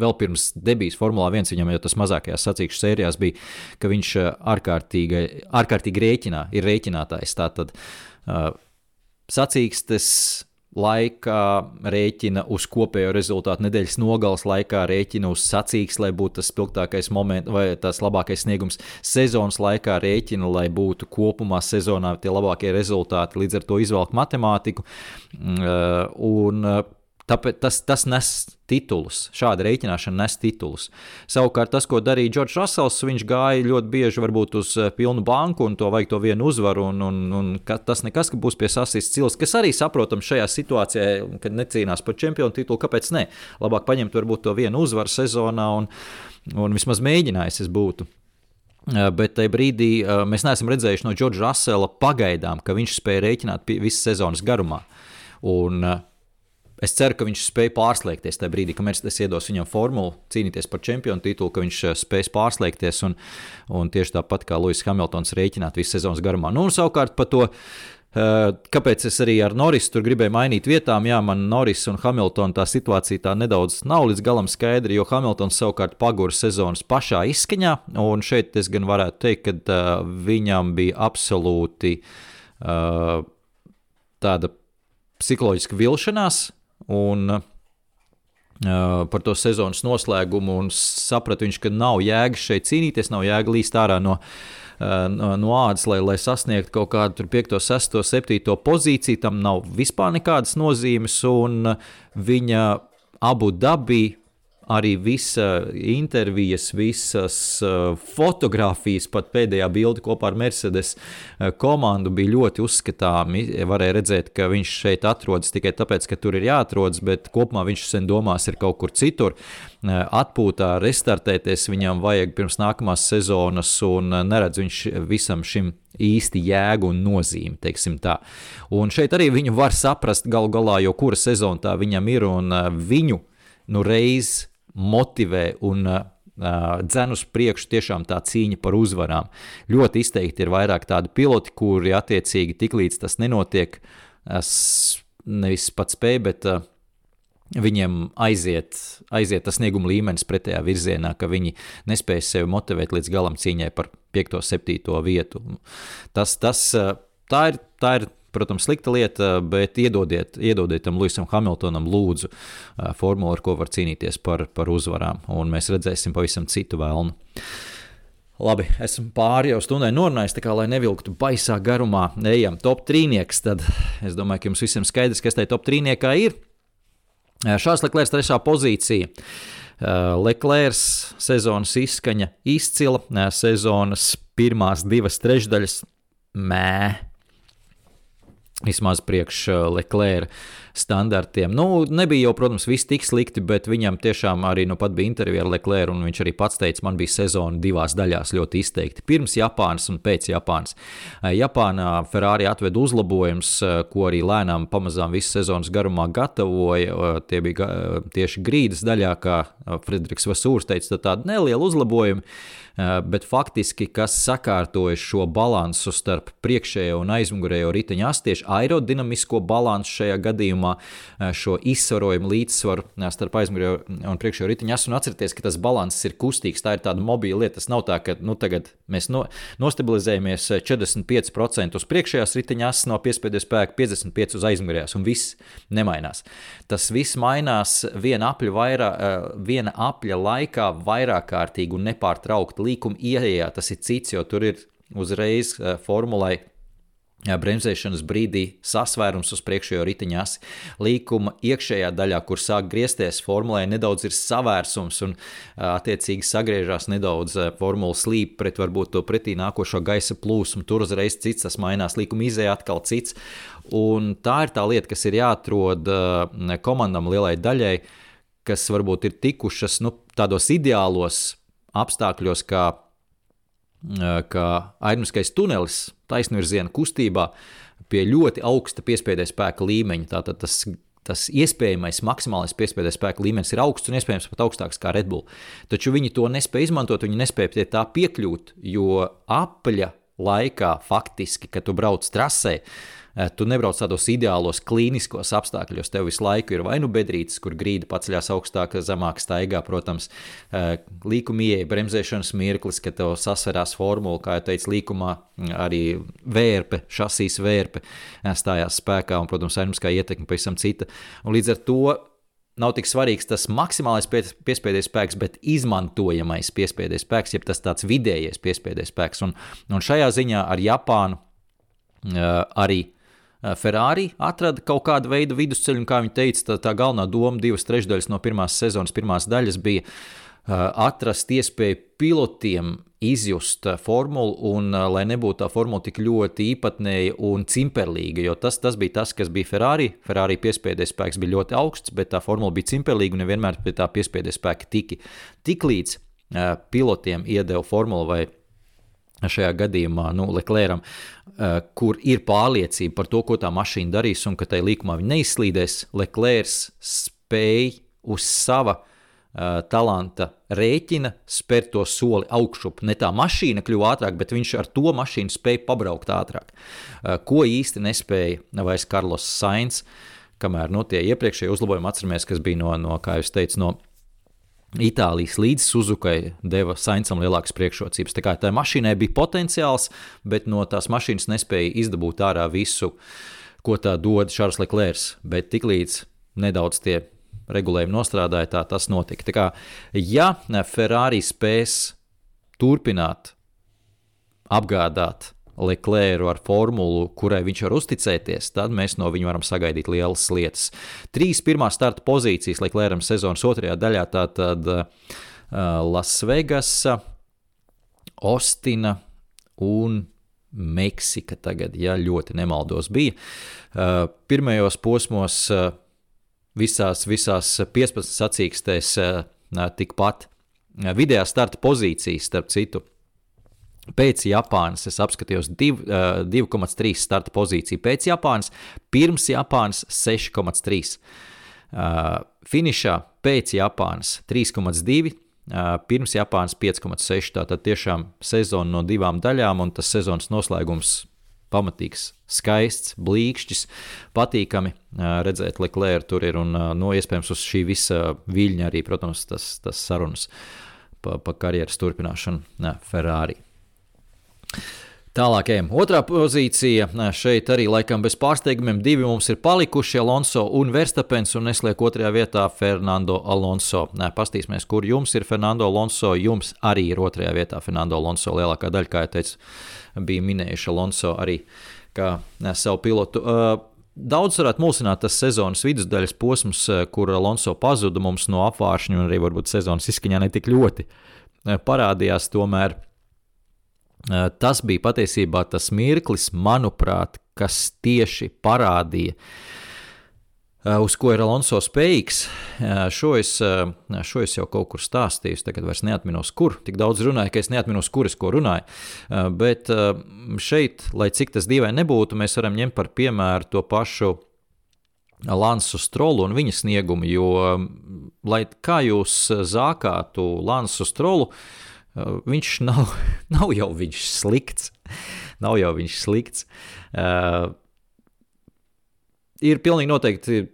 vēl pirms debijas Formulā 1, viņam jau tas mazākajās sacīkšu sērijās bija, ka viņš ārkārtīgi, ārkārtīgi rēķinā, ir rēķinātājs. Tātad sacīkstes laikā rēķina uz kopējo rezultātu, nedēļas nogales laikā rēķina uz sacīks, lai būtu tas spilgtākais moments vai tas labākais sniegums. Sezonas laikā rēķina, lai būtu kopumā sezonā tie labākie rezultāti, līdz ar to izvelk matemātiku. Mm, un Tāpēc tas, tas nes titulus. Šāda rēķināšana nes titulus. Savukārt, tas, ko darīja Džordžs Rasels, viņš gāja ļoti bieži varbūt uz eh, pilnu banku un to vajag to vienu uzvaru. Un, un, un tas nekas, ka būs pie sasīs cils, kas arī saprotams šajā situācijā, kad necīnās par čempionu titulu. Kāpēc ne? Labāk paņemt varbūt to vienu uzvaru sezonā un, un vismaz mēģinājis es būtu. Eh, bet tajā brīdī eh, mēs neesam redzējuši no Džordža Rasela pagaidām, ka viņš spēja rēķināt visas sezonas garumā. Un, Es ceru, ka viņš spēj pārslēgties tajā brīdī, kad es iedos viņam formulu, cīnīties par čempionu titulu, ka viņš eh, spēs pārslēgties un, un tieši tāpat kā Lūsis Hamiltons rēķināt visu sezonas garumā. Nu, un savukārt par to. Eh, kāpēc es arī ar Norisu tur gribēju mainīt vietām? Jā, man Noris un Hamiltona tā situācija tā nedaudz nav līdz galam skaidra, jo Hamiltons savukārt pagura sezonas pašā izskaņā. Un šeit es gan varētu teikt, ka uh, viņam bija absolūti tāda psiholoģiska vilšanās un uh, par to sezonas noslēgumu, un sapratu viņš, ka nav jēga šeit cīnīties, nav jēga līst ārā no, uh, no, no ādas, lai, lai sasniegtu kaut kādu 5, 6, 7 pozīciju. Tam nav vispār nekādas nozīmes, un viņa abu dabī arī visa intervijas, visas uh, fotografijas, pat pēdējā bilde kopā ar Mercedes uh, komandu bija ļoti uzskatāmi. Varēja redzēt, ka viņš šeit atrodas tikai tāpēc, ka tur ir jāatrodas, bet kopumā viņš sen domās ir kaut kur citur. Uh, atpūtā, restartēties viņam vajag pirms nākamās sezonas, un neredz viņš visam šim īsti jēgu un nozīmi. Un šeit arī viņu var saprast galu galā, jo kura sezona tā viņam ir un viņu nu reiz motivē un uh, dzen uz priekšu tiešām tā cīņa par uzvarām. Ļoti izteikti ir vairāk tādi piloti, kuri attiecīgi tiklīdz tas nenotiek, nevis pats spēj, bet uh, viņiem aiziet, aiziet tas snieguma līmenis pretējā virzienā, ka viņi nespēj sevi motivēt līdz galam cīņai par 5, 7 vietu. Tas, tas, tā, ir, tā ir protams, slikta lieta, bet iedodiet, iedodiet tam Luisam Hamiltonam lūdzu formulu, ar ko var cīnīties par, par uzvarām, un mēs redzēsim pavisam citu vēlnu. Labi, esmu pāri jau stundai norunājis, tā kā lai nevilktu baisā garumā, ejam top trīnieks, tad es domāju, ka jums visiem skaidrs, kas tajā top trīniekā ir. Šāds Leklērs trešā pozīcija. Leklērs sezonas izskaņa izcila, sezonas pirmās divas trešdaļas mē, Vismaz priekš uh, Leclerc standartiem. Nu, nebija jau, protams, viss tik slikti, bet viņam tiešām arī nu, bija intervija ar Leclerc, un viņš arī pats teica, man bija sezona divās daļās ļoti izteikti. Pirms Japānas un pēc Japānas. Uh, Japānā Ferrari atveda uzlabojumus, uh, ko arī lēnām pamazām visas sezonas garumā gatavoja. Tie bija tieši grīdas daļā, kā Frederiks Vasūrs teica, tādi nelieli uzlabojumi. Eh, bet faktiski, kas sakārtoja šo balansu starp priekšējo un aizmugurējo riteņa astu, tieši aerodinamisko balansu šajā gadījumā, eh, šo izsvarojumu līdzsvaru eh, starp aizmugurējo un priekšējo riteņa astu. Un atcerieties, ka tas balanss ir kustīgs, tā ir tāda mobila lieta. Tas nav tā, ka nu, tagad mēs no, nostabilizējamies 45% uz priekšējās riteņa astes, no piespiedu spēka 55% uz aizmugurējās, un viss nemainās. Tas viss mainās viena apļa, vairā, viena apļa laikā vairāk kārtīgi un nepārtraukti līkuma ieejā tas ir cits, jo tur ir uzreiz uh, formulai eh, bremzēšanas brīdī sasvērums uz priekšējo riteņas. Līkuma iekšējā daļā, kur sāk griezties, formulē nedaudz ir savērsums un eh, attiecīgi sagriežās nedaudz formula slīp pret varbūt to pretī nākošo gaisa plūsmu. Tur uzreiz cits tas mainās, līkuma izēja atkal cits. Un tā ir tā lieta, kas ir jāatrod komandam lielai daļai, kas varbūt ir tikušas nu, tādos ideālos apstākļos, kā, kā aizmiskais tunelis taisnvirziena kustībā pie ļoti augsta piespiedu spēka līmeņa. Tātad tas, tas iespējamais maksimālais piespiedu spēka līmenis ir augsts un iespējams pat augstāks kā Red Bull. Taču viņi to nespēja izmantot, viņi nespēja pie tā piekļūt, jo apaļa laikā faktiski, kad tu brauc trasē, Eh, tu nebrauc tādos ideālos klīniskos apstākļos. Tev visu laiku ir vai nu bedrītes, kur grīda paceļās augstāk, zemāk staigā, protams, eh, līkumie, bremzēšanas mirklis, kad tev sasverās formula, kā jau teicu, līkumā arī vērpe, šasīs vērpe eh, stājās spēkā, un, protams, aeronautiskā ietekme pavisam cita. Un līdz ar to nav tik svarīgs tas maksimālais piespiedu spēks, bet izmantojamais piespiedu spēks, jeb tas tāds vidējais piespiedu spēks. Un, un šajā ziņā ar Japānu uh, arī Eh, Ferrari atrada kaut kādu veidu vidusceļu, un, kā viņi teica, tā, tā galvenā doma, divas trešdaļas no pirmās sezonas, pirmās daļas bija uh, atrast iespēju pilotiem izjust formulu, un lai nebūtu tā formula tik ļoti īpatnēja un cimperlīga, jo tas, tas bija tas, kas bija Ferrari. Ferrari piespiedu spēks bija ļoti augsts, bet tā formula bija cimperlīga un nevienmēr pie tā piespiedu spēka tiki. Tiklīdz pilotiem iedeva formulu vai šajā gadījumā nu, Leclercam, uh, kur ir pārliecība par to, ko tā mašīna darīs un ka tai līkumā viņa neizslīdēs. Leclerc spēja uz sava uh, talanta rēķina spērt to soli augšup. Ne tā mašīna kļuva ātrāk, bet viņš ar to mašīnu spēja pabraukt ātrāk. Uh, ko īsti nespēja vairs Karlos Sainz, kamēr no nu, tie iepriekšējie uzlabojumi atceramies, kas bija no, no kā jau teicu, no Itālijas līdz Suzukai deva Sainsam lielākas priekšrocības. Tā kā tā mašīnai bija potenciāls, bet no tās mašīnas nespēja izdabūt ārā visu, ko tā dod Šārs Leclerc. Bet tiklīdz nedaudz tie regulējumi nostrādāja, tā tas notika. Tā kā, ja Ferrari spēs turpināt apgādāt Leclercu ar formulu, kurai viņš var uzticēties, tad mēs no viņa varam sagaidīt lielas lietas. Trīs pirmās starta pozīcijas Leclercam sezonas otrajā daļā - tātad uh, Lasvegas, Ostina un Meksika tagad, ja ļoti nemaldos, bija. Uh, pirmajos posmos uh, visās, visās 15 sacīkstēs tikpat vidējā starta pozīcijas, starp citu, Pēc Japānas es apskatījos 2,3 starta pozīciju. Pēc Japānas, pirms Japānas 6,3. Uh, finišā pēc Japānas 3,2. Uh, pirms Japānas 5,6. Tātad tiešām sezona no divām daļām, un tas sezonas noslēgums pamatīgs, skaists, blīkšķis, patīkami redzēt Leclerc tur ir, un no iespējams uz šī visa viļņa arī, protams, tas, tas sarunas pa, pa karjeras turpināšanu ne, Ferrari. Tālāk, ejam. Otrā pozīcija. Šeit arī laikam bez pārsteigumiem divi mums ir palikuši Alonso un Verstapens, un nesliek otrajā vietā Fernando Alonso. Pastīsimies, kur jums ir Fernando Alonso. Jums arī ir otrajā vietā Fernando Alonso. Lielākā daļa, kā jau teicu, bija minējuši Alonso arī kā savu pilotu. Daudz varētu mulsināt tas sezonas vidusdaļas posms, kur Alonso pazuda mums no apgāršņa, un arī varbūt sezonas izskaņā ne tik ļoti parādījās. Tomēr tas bija patiesībā tas mirklis, manuprāt, kas tieši parādīja, eh, uz ko ir Alonso spējīgs. Eh, šo es, šo es jau kaut kur stāstīju, tagad vairs neatminos, kur. Tik daudz runāju, ka es neatminos, kur es ko runāju. Bet šeit, lai cik tas dīvaini nebūtu, mēs varam ņemt par piemēru to pašu. Lansu strolu un viņa sniegumu, jo, lai kā jūs zākātu Lansu strolu, Uh, viņš nav, <laughs> nav jau viņš slikts. Nav jau viņš slikts. Uh, ir pilnīgi noteikti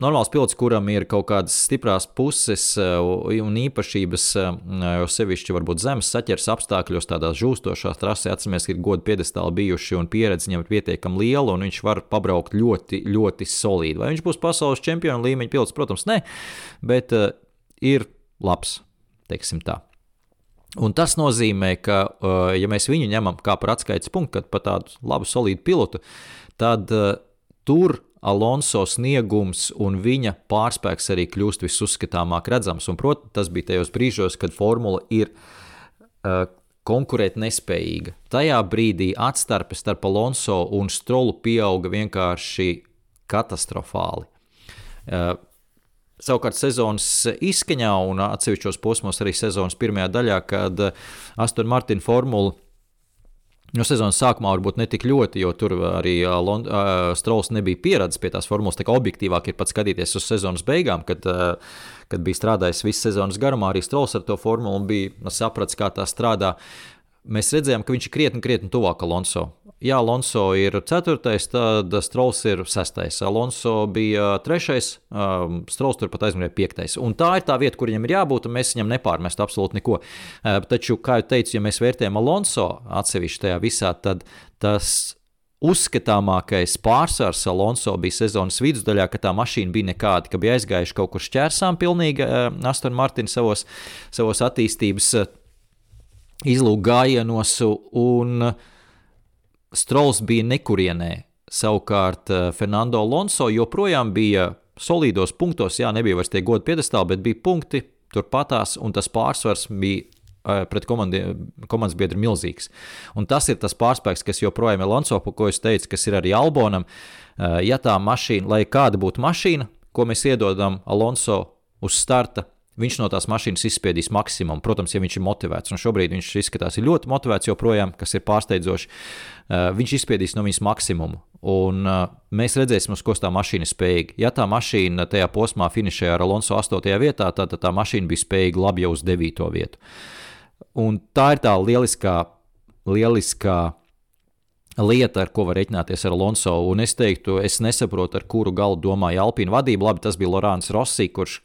normāls pilots, kuram ir kaut kādas stiprās puses uh, un īpašības, jo sevišķi varbūt zemes saķers apstākļos, tādās žūstošās trasēs, atceramies, ka ir godu piedestāli bijuši un pieredze viņam ir pietiekami liela, un viņš var pabraukt ļoti, ļoti solīdi. Vai viņš būs pasaules čempionu līmeņa pilots? Protams, nē, bet ir labs, teiksim tā. Un tas nozīmē, ka, uh, ja mēs viņu ņemam kā par atskaites punktu, par tādu labu, solīdu pilotu, tad uh, tur Alonso sniegums un viņa pārspēks arī kļūst visuzskatāmāk redzams. Un, protams, tas bija tajos brīžos, kad formula ir uh, konkurēt nespējīga. Tajā brīdī atstarpe starp Alonso un Strolu pieauga vienkārši katastrofāli. Uh, Savukārt sezonas izskaņā un atsevišķos posmos arī sezonas pirmajā daļā, kad Aston Martin formula No sezonas sākumā varbūt ne tik ļoti, jo tur arī Lond uh, Strauss nebija pieradis pie tās formulas. Tā kā objektīvāk ir pat skatīties uz sezonas beigām, kad, uh, kad bija strādājis visu sezonas garumā, arī Strauss ar to formulu un bija sapratis, kā tā strādā. Mēs redzējām, ka viņš ir krietni, krietni tuvāk Alonso. Ja Alonso ir 4, tad Strauss ir 6. Alonso bija 3, um, Strauss turpat aizmirst 5. Un tā ir tā vieta, kur viņam ir jābūt, un mēs viņam nepārmestu absolūti neko. Uh, taču, kā jau teicu, ja mēs vērtējam Alonso atsevišķi tajā visā, tad tas uzskatāmākais pārsvars Alonso bija sezonas vidusdaļā, ka tā mašīna bija nekāda, ka bija aizgājuši kaut kur šķērsām pilnīgi uh, Aston Martin savos, savos attīstības uh, izlūk gājienos, un Strauss bija nekurienē. Savukārt Fernando Alonso joprojām bija solīdos punktos, jā, nebija vairs tie godu piedestāli, bet bija punkti turpatās, un tas pārsvars bija pret komandi, komandas biedru milzīgs. Un tas ir tas pārspēks, kas joprojām ir Lanso, ko es teicu, kas ir arī Albonam. Ja tā mašīna, lai kāda būtu mašīna, ko mēs iedodam Alonso uz starta, viņš no tās mašīnas izspiedīs maksimumu. Protams, ja viņš ir motivēts, un šobrīd viņš izskatās ļoti motivēts joprojām, kas ir pārsteidzoši, viņš izspiedīs no viņas maksimumu. Un mēs redzēsim, uz ko tā mašīna ir spējīga. Ja tā mašīna tajā posmā finišēja ar Alonso 8. vietā, tad tā mašīna bija spējīga labi jau uz 9. vietu. Un tā ir tā lieliskā, lieliskā lieta, ar ko var reiķināties ar Alonso. Un es teiktu, es nesaprotu, ar kuru galu domāja Alpīna vadība. Labi, tas bija Lorāns Rossi, kurš,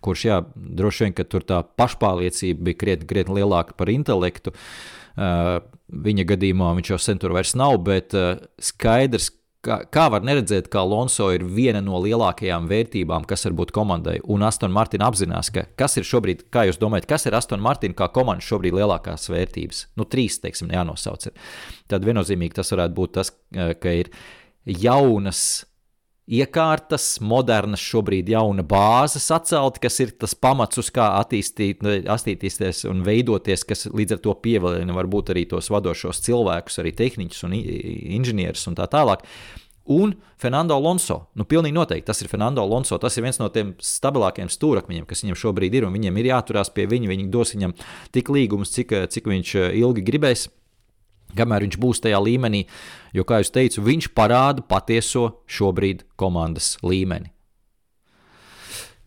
kurš jā, droši vien, ka tur tā pašpārliecība bija krietni, krietni lielāka par intelektu. Uh, viņa gadījumā viņš jau sen tur vairs nav, bet uh, skaidrs, Kā, kā var neredzēt, ka Alonso ir viena no lielākajām vērtībām, kas var būt komandai, un Aston Martin apzinās, ka kas ir šobrīd, kā jūs domājat, kas ir Aston Martin kā komandas šobrīd lielākās vērtības? Nu, trīs, teiksim, jānosauc. Ir. Tad viennozīmīgi tas varētu būt tas, ka ir jaunas iekārtas, modernas, šobrīd jauna bāze sacelt, kas ir tas pamats, uz kā attīstīt, attīstīties un veidoties, kas līdz ar to pievilina varbūt arī tos vadošos cilvēkus, arī tehniķus un inženierus un tā tālāk. Un Fernando Alonso. Nu, pilnīgi noteikti tas ir Fernando Alonso. Tas ir viens no tiem stabilākajiem stūrakmeņiem, kas viņam šobrīd ir. Viņam ir jāturās pie viņa. Viņi dos viņam tik līgumus, cik, cik viņš ilgi gribēs kamēr viņš būs tajā līmenī, jo, kā jau teicu, viņš parāda patieso šobrīd komandas līmeni.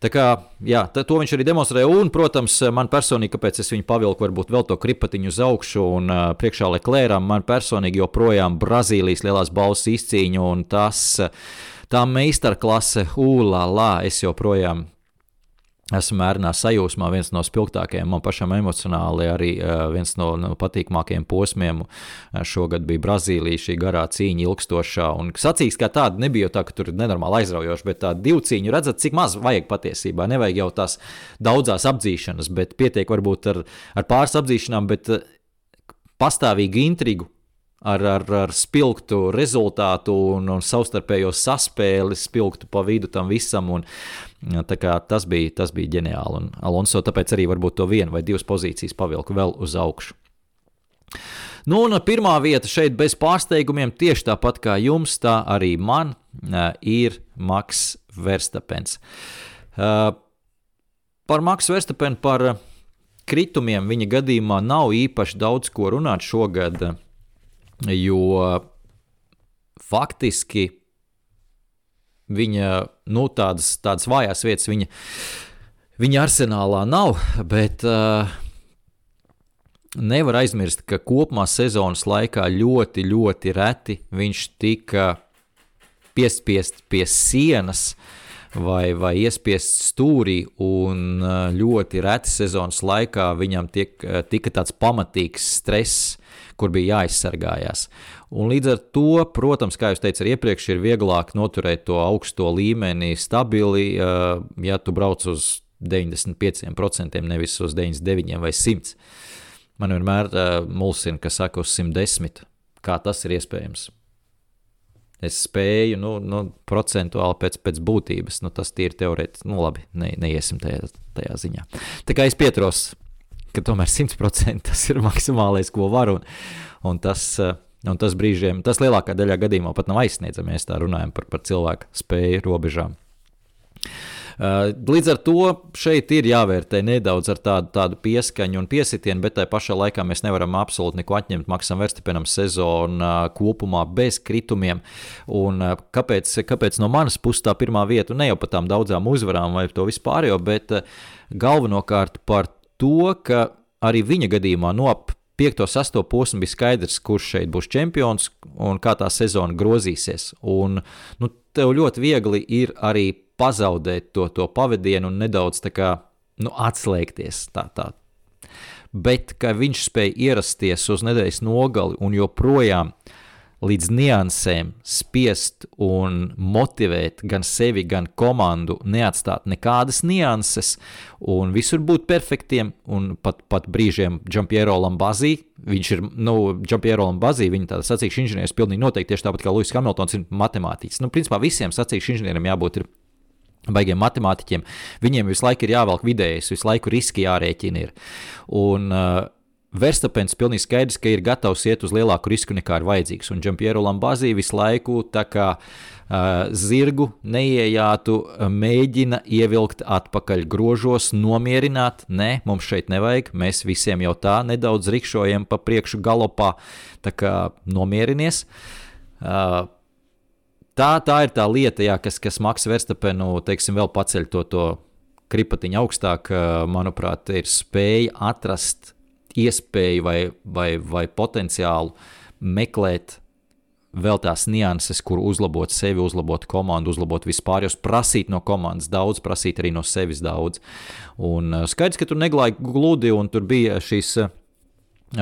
Tā kā, jā, to viņš arī demonstrēja. Un, protams, man personīgi, kāpēc es viņu pavilku, varbūt vēl to kripatiņu uz augšu un uh, priekšā Leclēram, man personīgi joprojām Brazīlijas lielās balss izcīņa un tas, tā meistarklase, ūlā, lā, es joprojām esmu mērnā sajūsmā, viens no spilgtākajiem, man pašam emocionāli arī uh, viens no, no patīkamākajiem posmiem. Uh, šogad bija Brazīlija, šī garā cīņa, ilgstošā. Un sacīks kā tāda nebija jau tā, ka tur ir nenormāli aizraujoši, bet tā divu cīņu redzat, cik maz vajag patiesībā. Nevajag jau tās daudzās apdzīšanas, bet pietiek varbūt ar, ar pāris apdzīšanām, bet uh, pastāvīgu intrigu ar, ar, ar spilgtu rezultātu un, un savstarpējo saspēli, spilgtu pa vidu tam visam. Un, tas, bija, tas bija ģeniāli. Un Alonso tāpēc arī varbūt to vienu vai divas pozīcijas pavilku vēl uz augšu. Nu, un pirmā vieta šeit bez pārsteigumiem, tieši tāpat kā jums, tā arī man ir Maks Verstapens. Par Maksu Verstapenu, par kritumiem viņa gadījumā nav īpaši daudz ko runāt šogad jo faktiski viņa nu, tādas, tādas vājās vietas viņa, viņa arsenālā nav. Bet uh, nevar aizmirst, ka kopumā sezonas laikā ļoti, ļoti reti viņš tika piespiest pie sienas. Vai, vai iespiest stūrī, uh, ļoti reti sezonas laikā viņam tiek, uh, tika tāds pamatīgs stress, kur bija jāizsargājās. Un līdz ar to, protams, kā jau teicu, iepriekš ir vieglāk noturēt to augsto līmeni stabili, ja tu brauc uz 95%, nevis uz 99% vai 100%. Man vienmēr mulsina, ka saka uz 110%. Kā tas ir iespējams? Es spēju, nu, nu procentuāli pēc, pēc būtības, nu, tas ir teorētiski, nu, labi, ne, neiesim tajā, tajā ziņā. Tā kā es pieturos ka tomēr 100% tas ir maksimālais, ko var. Un, un tas, eh, un tas brīžiem, tas lielākā daļā gadījumā pat nav aizsniedzami, ja mēs tā runājam par, par cilvēku spēju robežām. Uh, līdz ar to šeit ir jāvērtē nedaudz ar tādu, tādu pieskaņu un piesitienu, bet tajā pašā laikā mēs nevaram absolūti neko atņemt Maksam Verstapenam sezonu uh, kopumā bez kritumiem. Un, uh, kāpēc, kāpēc no manas puses tā pirmā vieta, ne jau par tām daudzām uzvarām vai to vispārējo, bet galvenokārt par to, ka arī viņa gadījumā no ap 5. 6. posmu bija skaidrs, kurš šeit būs čempions un kā tā sezona grozīsies. Un, nu, tev ļoti viegli ir arī pazaudēt to, to pavadienu un nedaudz kā, nu, atslēgties. Tā, tā. Bet viņš spēja ierasties uz nedēļas nogali un joprojām uh, līdz niansēm spiest un motivēt gan sevi, gan komandu, neatstāt nekādas nianses un visur būt perfektiem. Un pat, pat brīžiem Džampiero Lambazī, viņš ir, nu, Džampiero Lambazī, viņa tāda sacīkšu inženieris pilnīgi noteikti tieši tāpat kā Luis Hamiltons ir matemātiķis. Nu, principā visiem sacīkšu inženieriem jābūt ir baigiem matemātiķiem. Viņiem visu laiku ir jāvelk vidējais, visu laiku riski jārēķina. Ir. Un, uh, Verstapens pilnīgi skaidrs, ka ir gatavs iet uz lielāku risku nekā ir vajadzīgs. Un Džampiero Lambazī visu laiku tā kā uh, zirgu neiejātu, mēģina ievilkt atpakaļ grožos, nomierināt. Nē, mums šeit nevajag, mēs visiem jau tā nedaudz rikšojam pa priekšu galopā, tā kā nomierinies. Uh, tā, tā ir tā lieta, jā, kas, kas Maks Verstapenu, teiksim, vēl paceļ to, to kripatiņu augstāk, manuprāt, ir spēja atrast iespēju vai, vai, vai potenciālu meklēt vēl tās nianses, kur uzlabot sevi, uzlabot komandu, uzlabot vispār, jau prasīt no komandas daudz, prasīt arī no sevis daudz. Un uh, skaidrs, ka tur neglāja gludi, un tur bija šīs uh,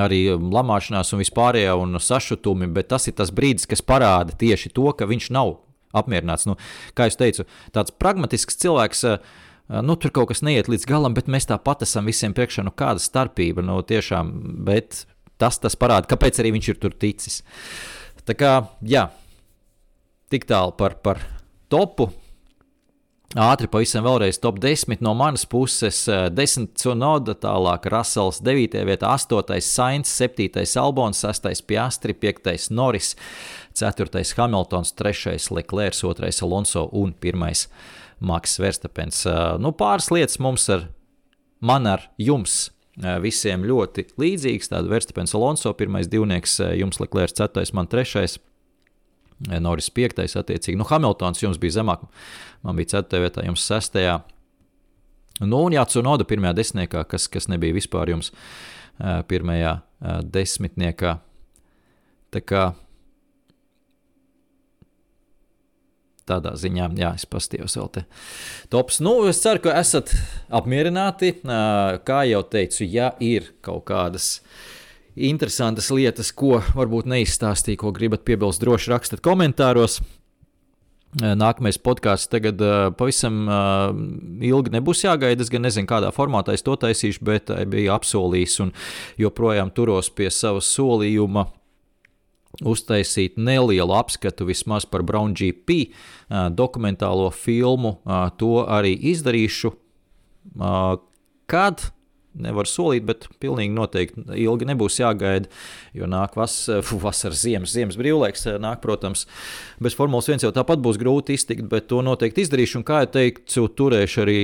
arī lamāšanās un vispārējā un sašutumi, bet tas ir tas brīdis, kas parāda tieši to, ka viņš nav apmierināts. Nu, kā jau teicu, tāds pragmatisks cilvēks. Uh, nu, tur kaut kas neiet līdz galam, bet mēs tāpat esam visiem priekšā. Nu, kāda starpība? Nu, tiešām, bet tas, tas parāda, kāpēc arī viņš ir tur ticis. Tā kā, jā, tik tālu par, par topu. Ātri pavisam vēlreiz top 10 no manas puses. 10 Cunoda, tālāk Rasels 9. vietā, 8. Sainz, 7. Albons, 6. Piastri, 5. Norris, 4. Hamiltons, 3. Leclerc, 2. Alonso un 1. Maks Verstapens. Nu, pāris lietas mums ar, man ar jums visiem ļoti līdzīgs. Tāda Verstapens Alonso, pirmais divnieks, jums Leclerc, ceturtais, man trešais. Noris 5. attiecīgi. Nu, Hamiltons jums bija zemāk, man bija 4. vietā, jums 6. Nu, un Jācunoda pirmajā desmitniekā, kas, kas nebija vispār jums pirmajā desmitniekā. Tā kā tādā ziņā, jā, es pastījos vēl te. Tops. Nu, es ceru, ka esat apmierināti. Kā jau teicu, ja ir kaut kādas interesantas lietas, ko varbūt neizstāstīju, ko gribat piebilst, droši rakstiet komentāros. Nākamais podkāsts tagad pavisam ilgi nebūs jāgaida. Es gan nezinu, kādā formātā es to taisīšu, bet biju apsolījis un joprojām turos pie sava solījuma uztaisīt nelielu apskatu vismaz par Brown GP dokumentālo filmu. To arī izdarīšu. Kad? Nevar solīt, bet pilnīgi noteikti ilgi nebūs jāgaida, jo nāk vas, vasaras, ziemas, ziemas brīvlaiks. Nāk, protams, bez Formulas 1 jau tāpat būs grūti iztikt, bet to noteikti izdarīšu. Un, kā jau teicu, turēšu arī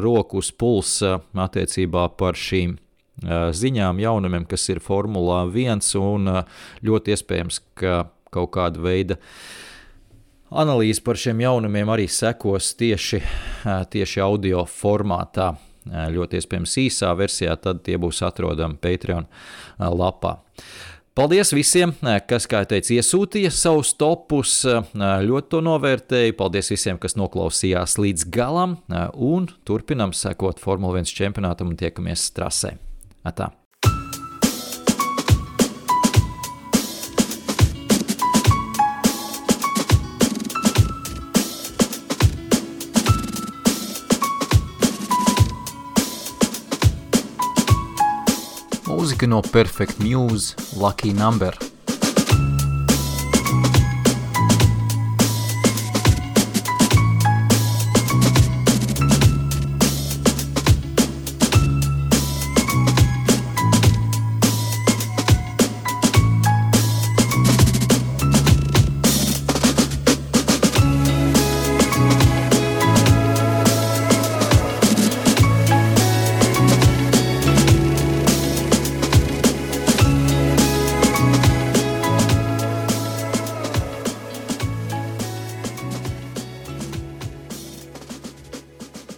roku uz pulsa attiecībā par šīm ziņām, jaunumiem, kas ir Formula 1, un ļoti iespējams, ka kaut kāda veida analīze par šiem jaunumiem arī sekos tieši, tieši audio formātā. Ļoti iespējams īsā versijā, tad tie būs atrodami Patreon lapā. Paldies visiem, kas, kā jau teicu, iesūtīja savus topus. Ļoti to novērtēju. Paldies visiem, kas noklausījās līdz galam. Un turpinam sekot Formule 1 čempionātam un tiekamies trasē. Atā. Mūzika no Perfect Muse, Lucky Number.